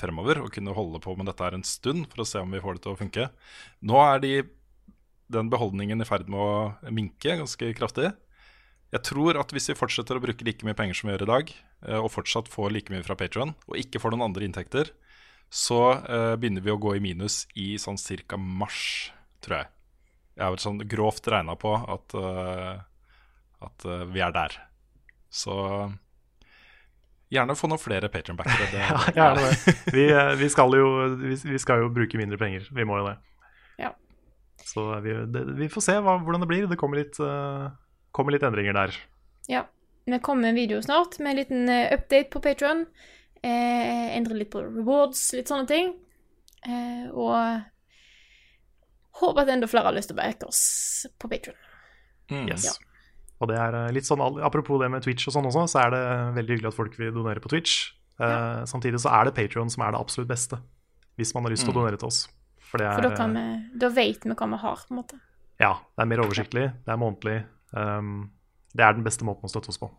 fremover og kunne holde på med dette her en stund for å se om vi får det til å funke. Nå er de, den beholdningen i ferd med å minke ganske kraftig. Jeg tror at hvis vi fortsetter å bruke like mye penger som vi gjør i dag, eh, og fortsatt får like mye fra Patron, og ikke får noen andre inntekter, så uh, begynner vi å gå i minus i sånn cirka mars, tror jeg. Jeg har vært sånn grovt regna på at, uh, at uh, vi er der. Så gjerne få noen flere Patron-backere. Ja, gjerne det. Vi, vi, skal jo, vi, vi skal jo bruke mindre penger. Vi må jo det. Ja. Så vi, det, vi får se hva, hvordan det blir. Det kommer litt, uh, kommer litt endringer der. Ja. Vi kommer med en video snart med en liten update på Patron. Eh, endre litt på rewards, litt sånne ting. Eh, og håper at enda flere har lyst til å backe oss på Patron. Mm. Yes. Ja. Og det er eh, litt sånn, Apropos det med Twitch og sånn også, så er det veldig hyggelig at folk vil donere på Twitch. Eh, Samtidig så er det Patrion som er det absolutt beste, hvis man har lyst til å Mm. donere til oss. For det For er da, kan eh, vi, da vet vi hva vi har, på en måte. Ja, det er mer oversiktlig, det er månedlig. Um, det er den beste måten å støtte oss på,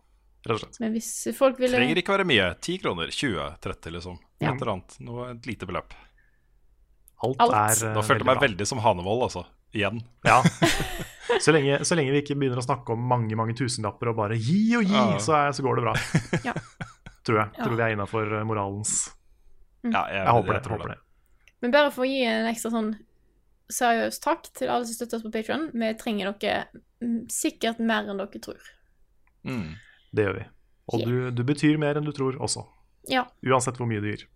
rett og slett. Men hvis folk ville Trenger ikke være mye. 10 kroner, 20, 30 liksom. Ja. Et eller annet. Noe, et lite beløp. Alt, Alt. er eh, Da følte jeg meg bra. veldig som Hanevold, altså. Igjen. Ja. Så lenge, så lenge vi ikke begynner å snakke om mange mange tusenlapper og bare gi og gi, Ja. så, er, så går det bra. Ja. Tror jeg. Ja. Tror vi er innafor moralens Ja, jeg, Jeg håper det. tror håper det. Men bare for å gi en ekstra sånn seriøs takk til alle som støtter oss på Patron. Vi trenger dere mm, sikkert mer enn dere tror. Mm. Det gjør vi. Og Yeah. du, du betyr mer enn du tror også. Ja. Uansett hvor mye du gir.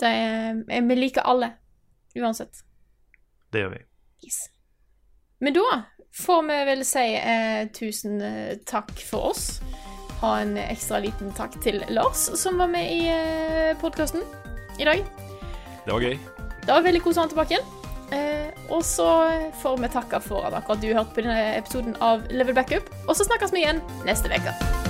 Det er, vi liker alle, uansett. Det gjør vi. Yes. Men da får vi vel si eh, tusen eh, takk for oss. Ha en ekstra liten takk til Lars, som var med i eh, podkasten i dag. Det var gøy. Det var veldig koselig å ha tilbake igjen. Eh, og så får vi takke for at akkurat du hørte på denne episoden av Level Backup. Og så snakkes vi igjen neste uke.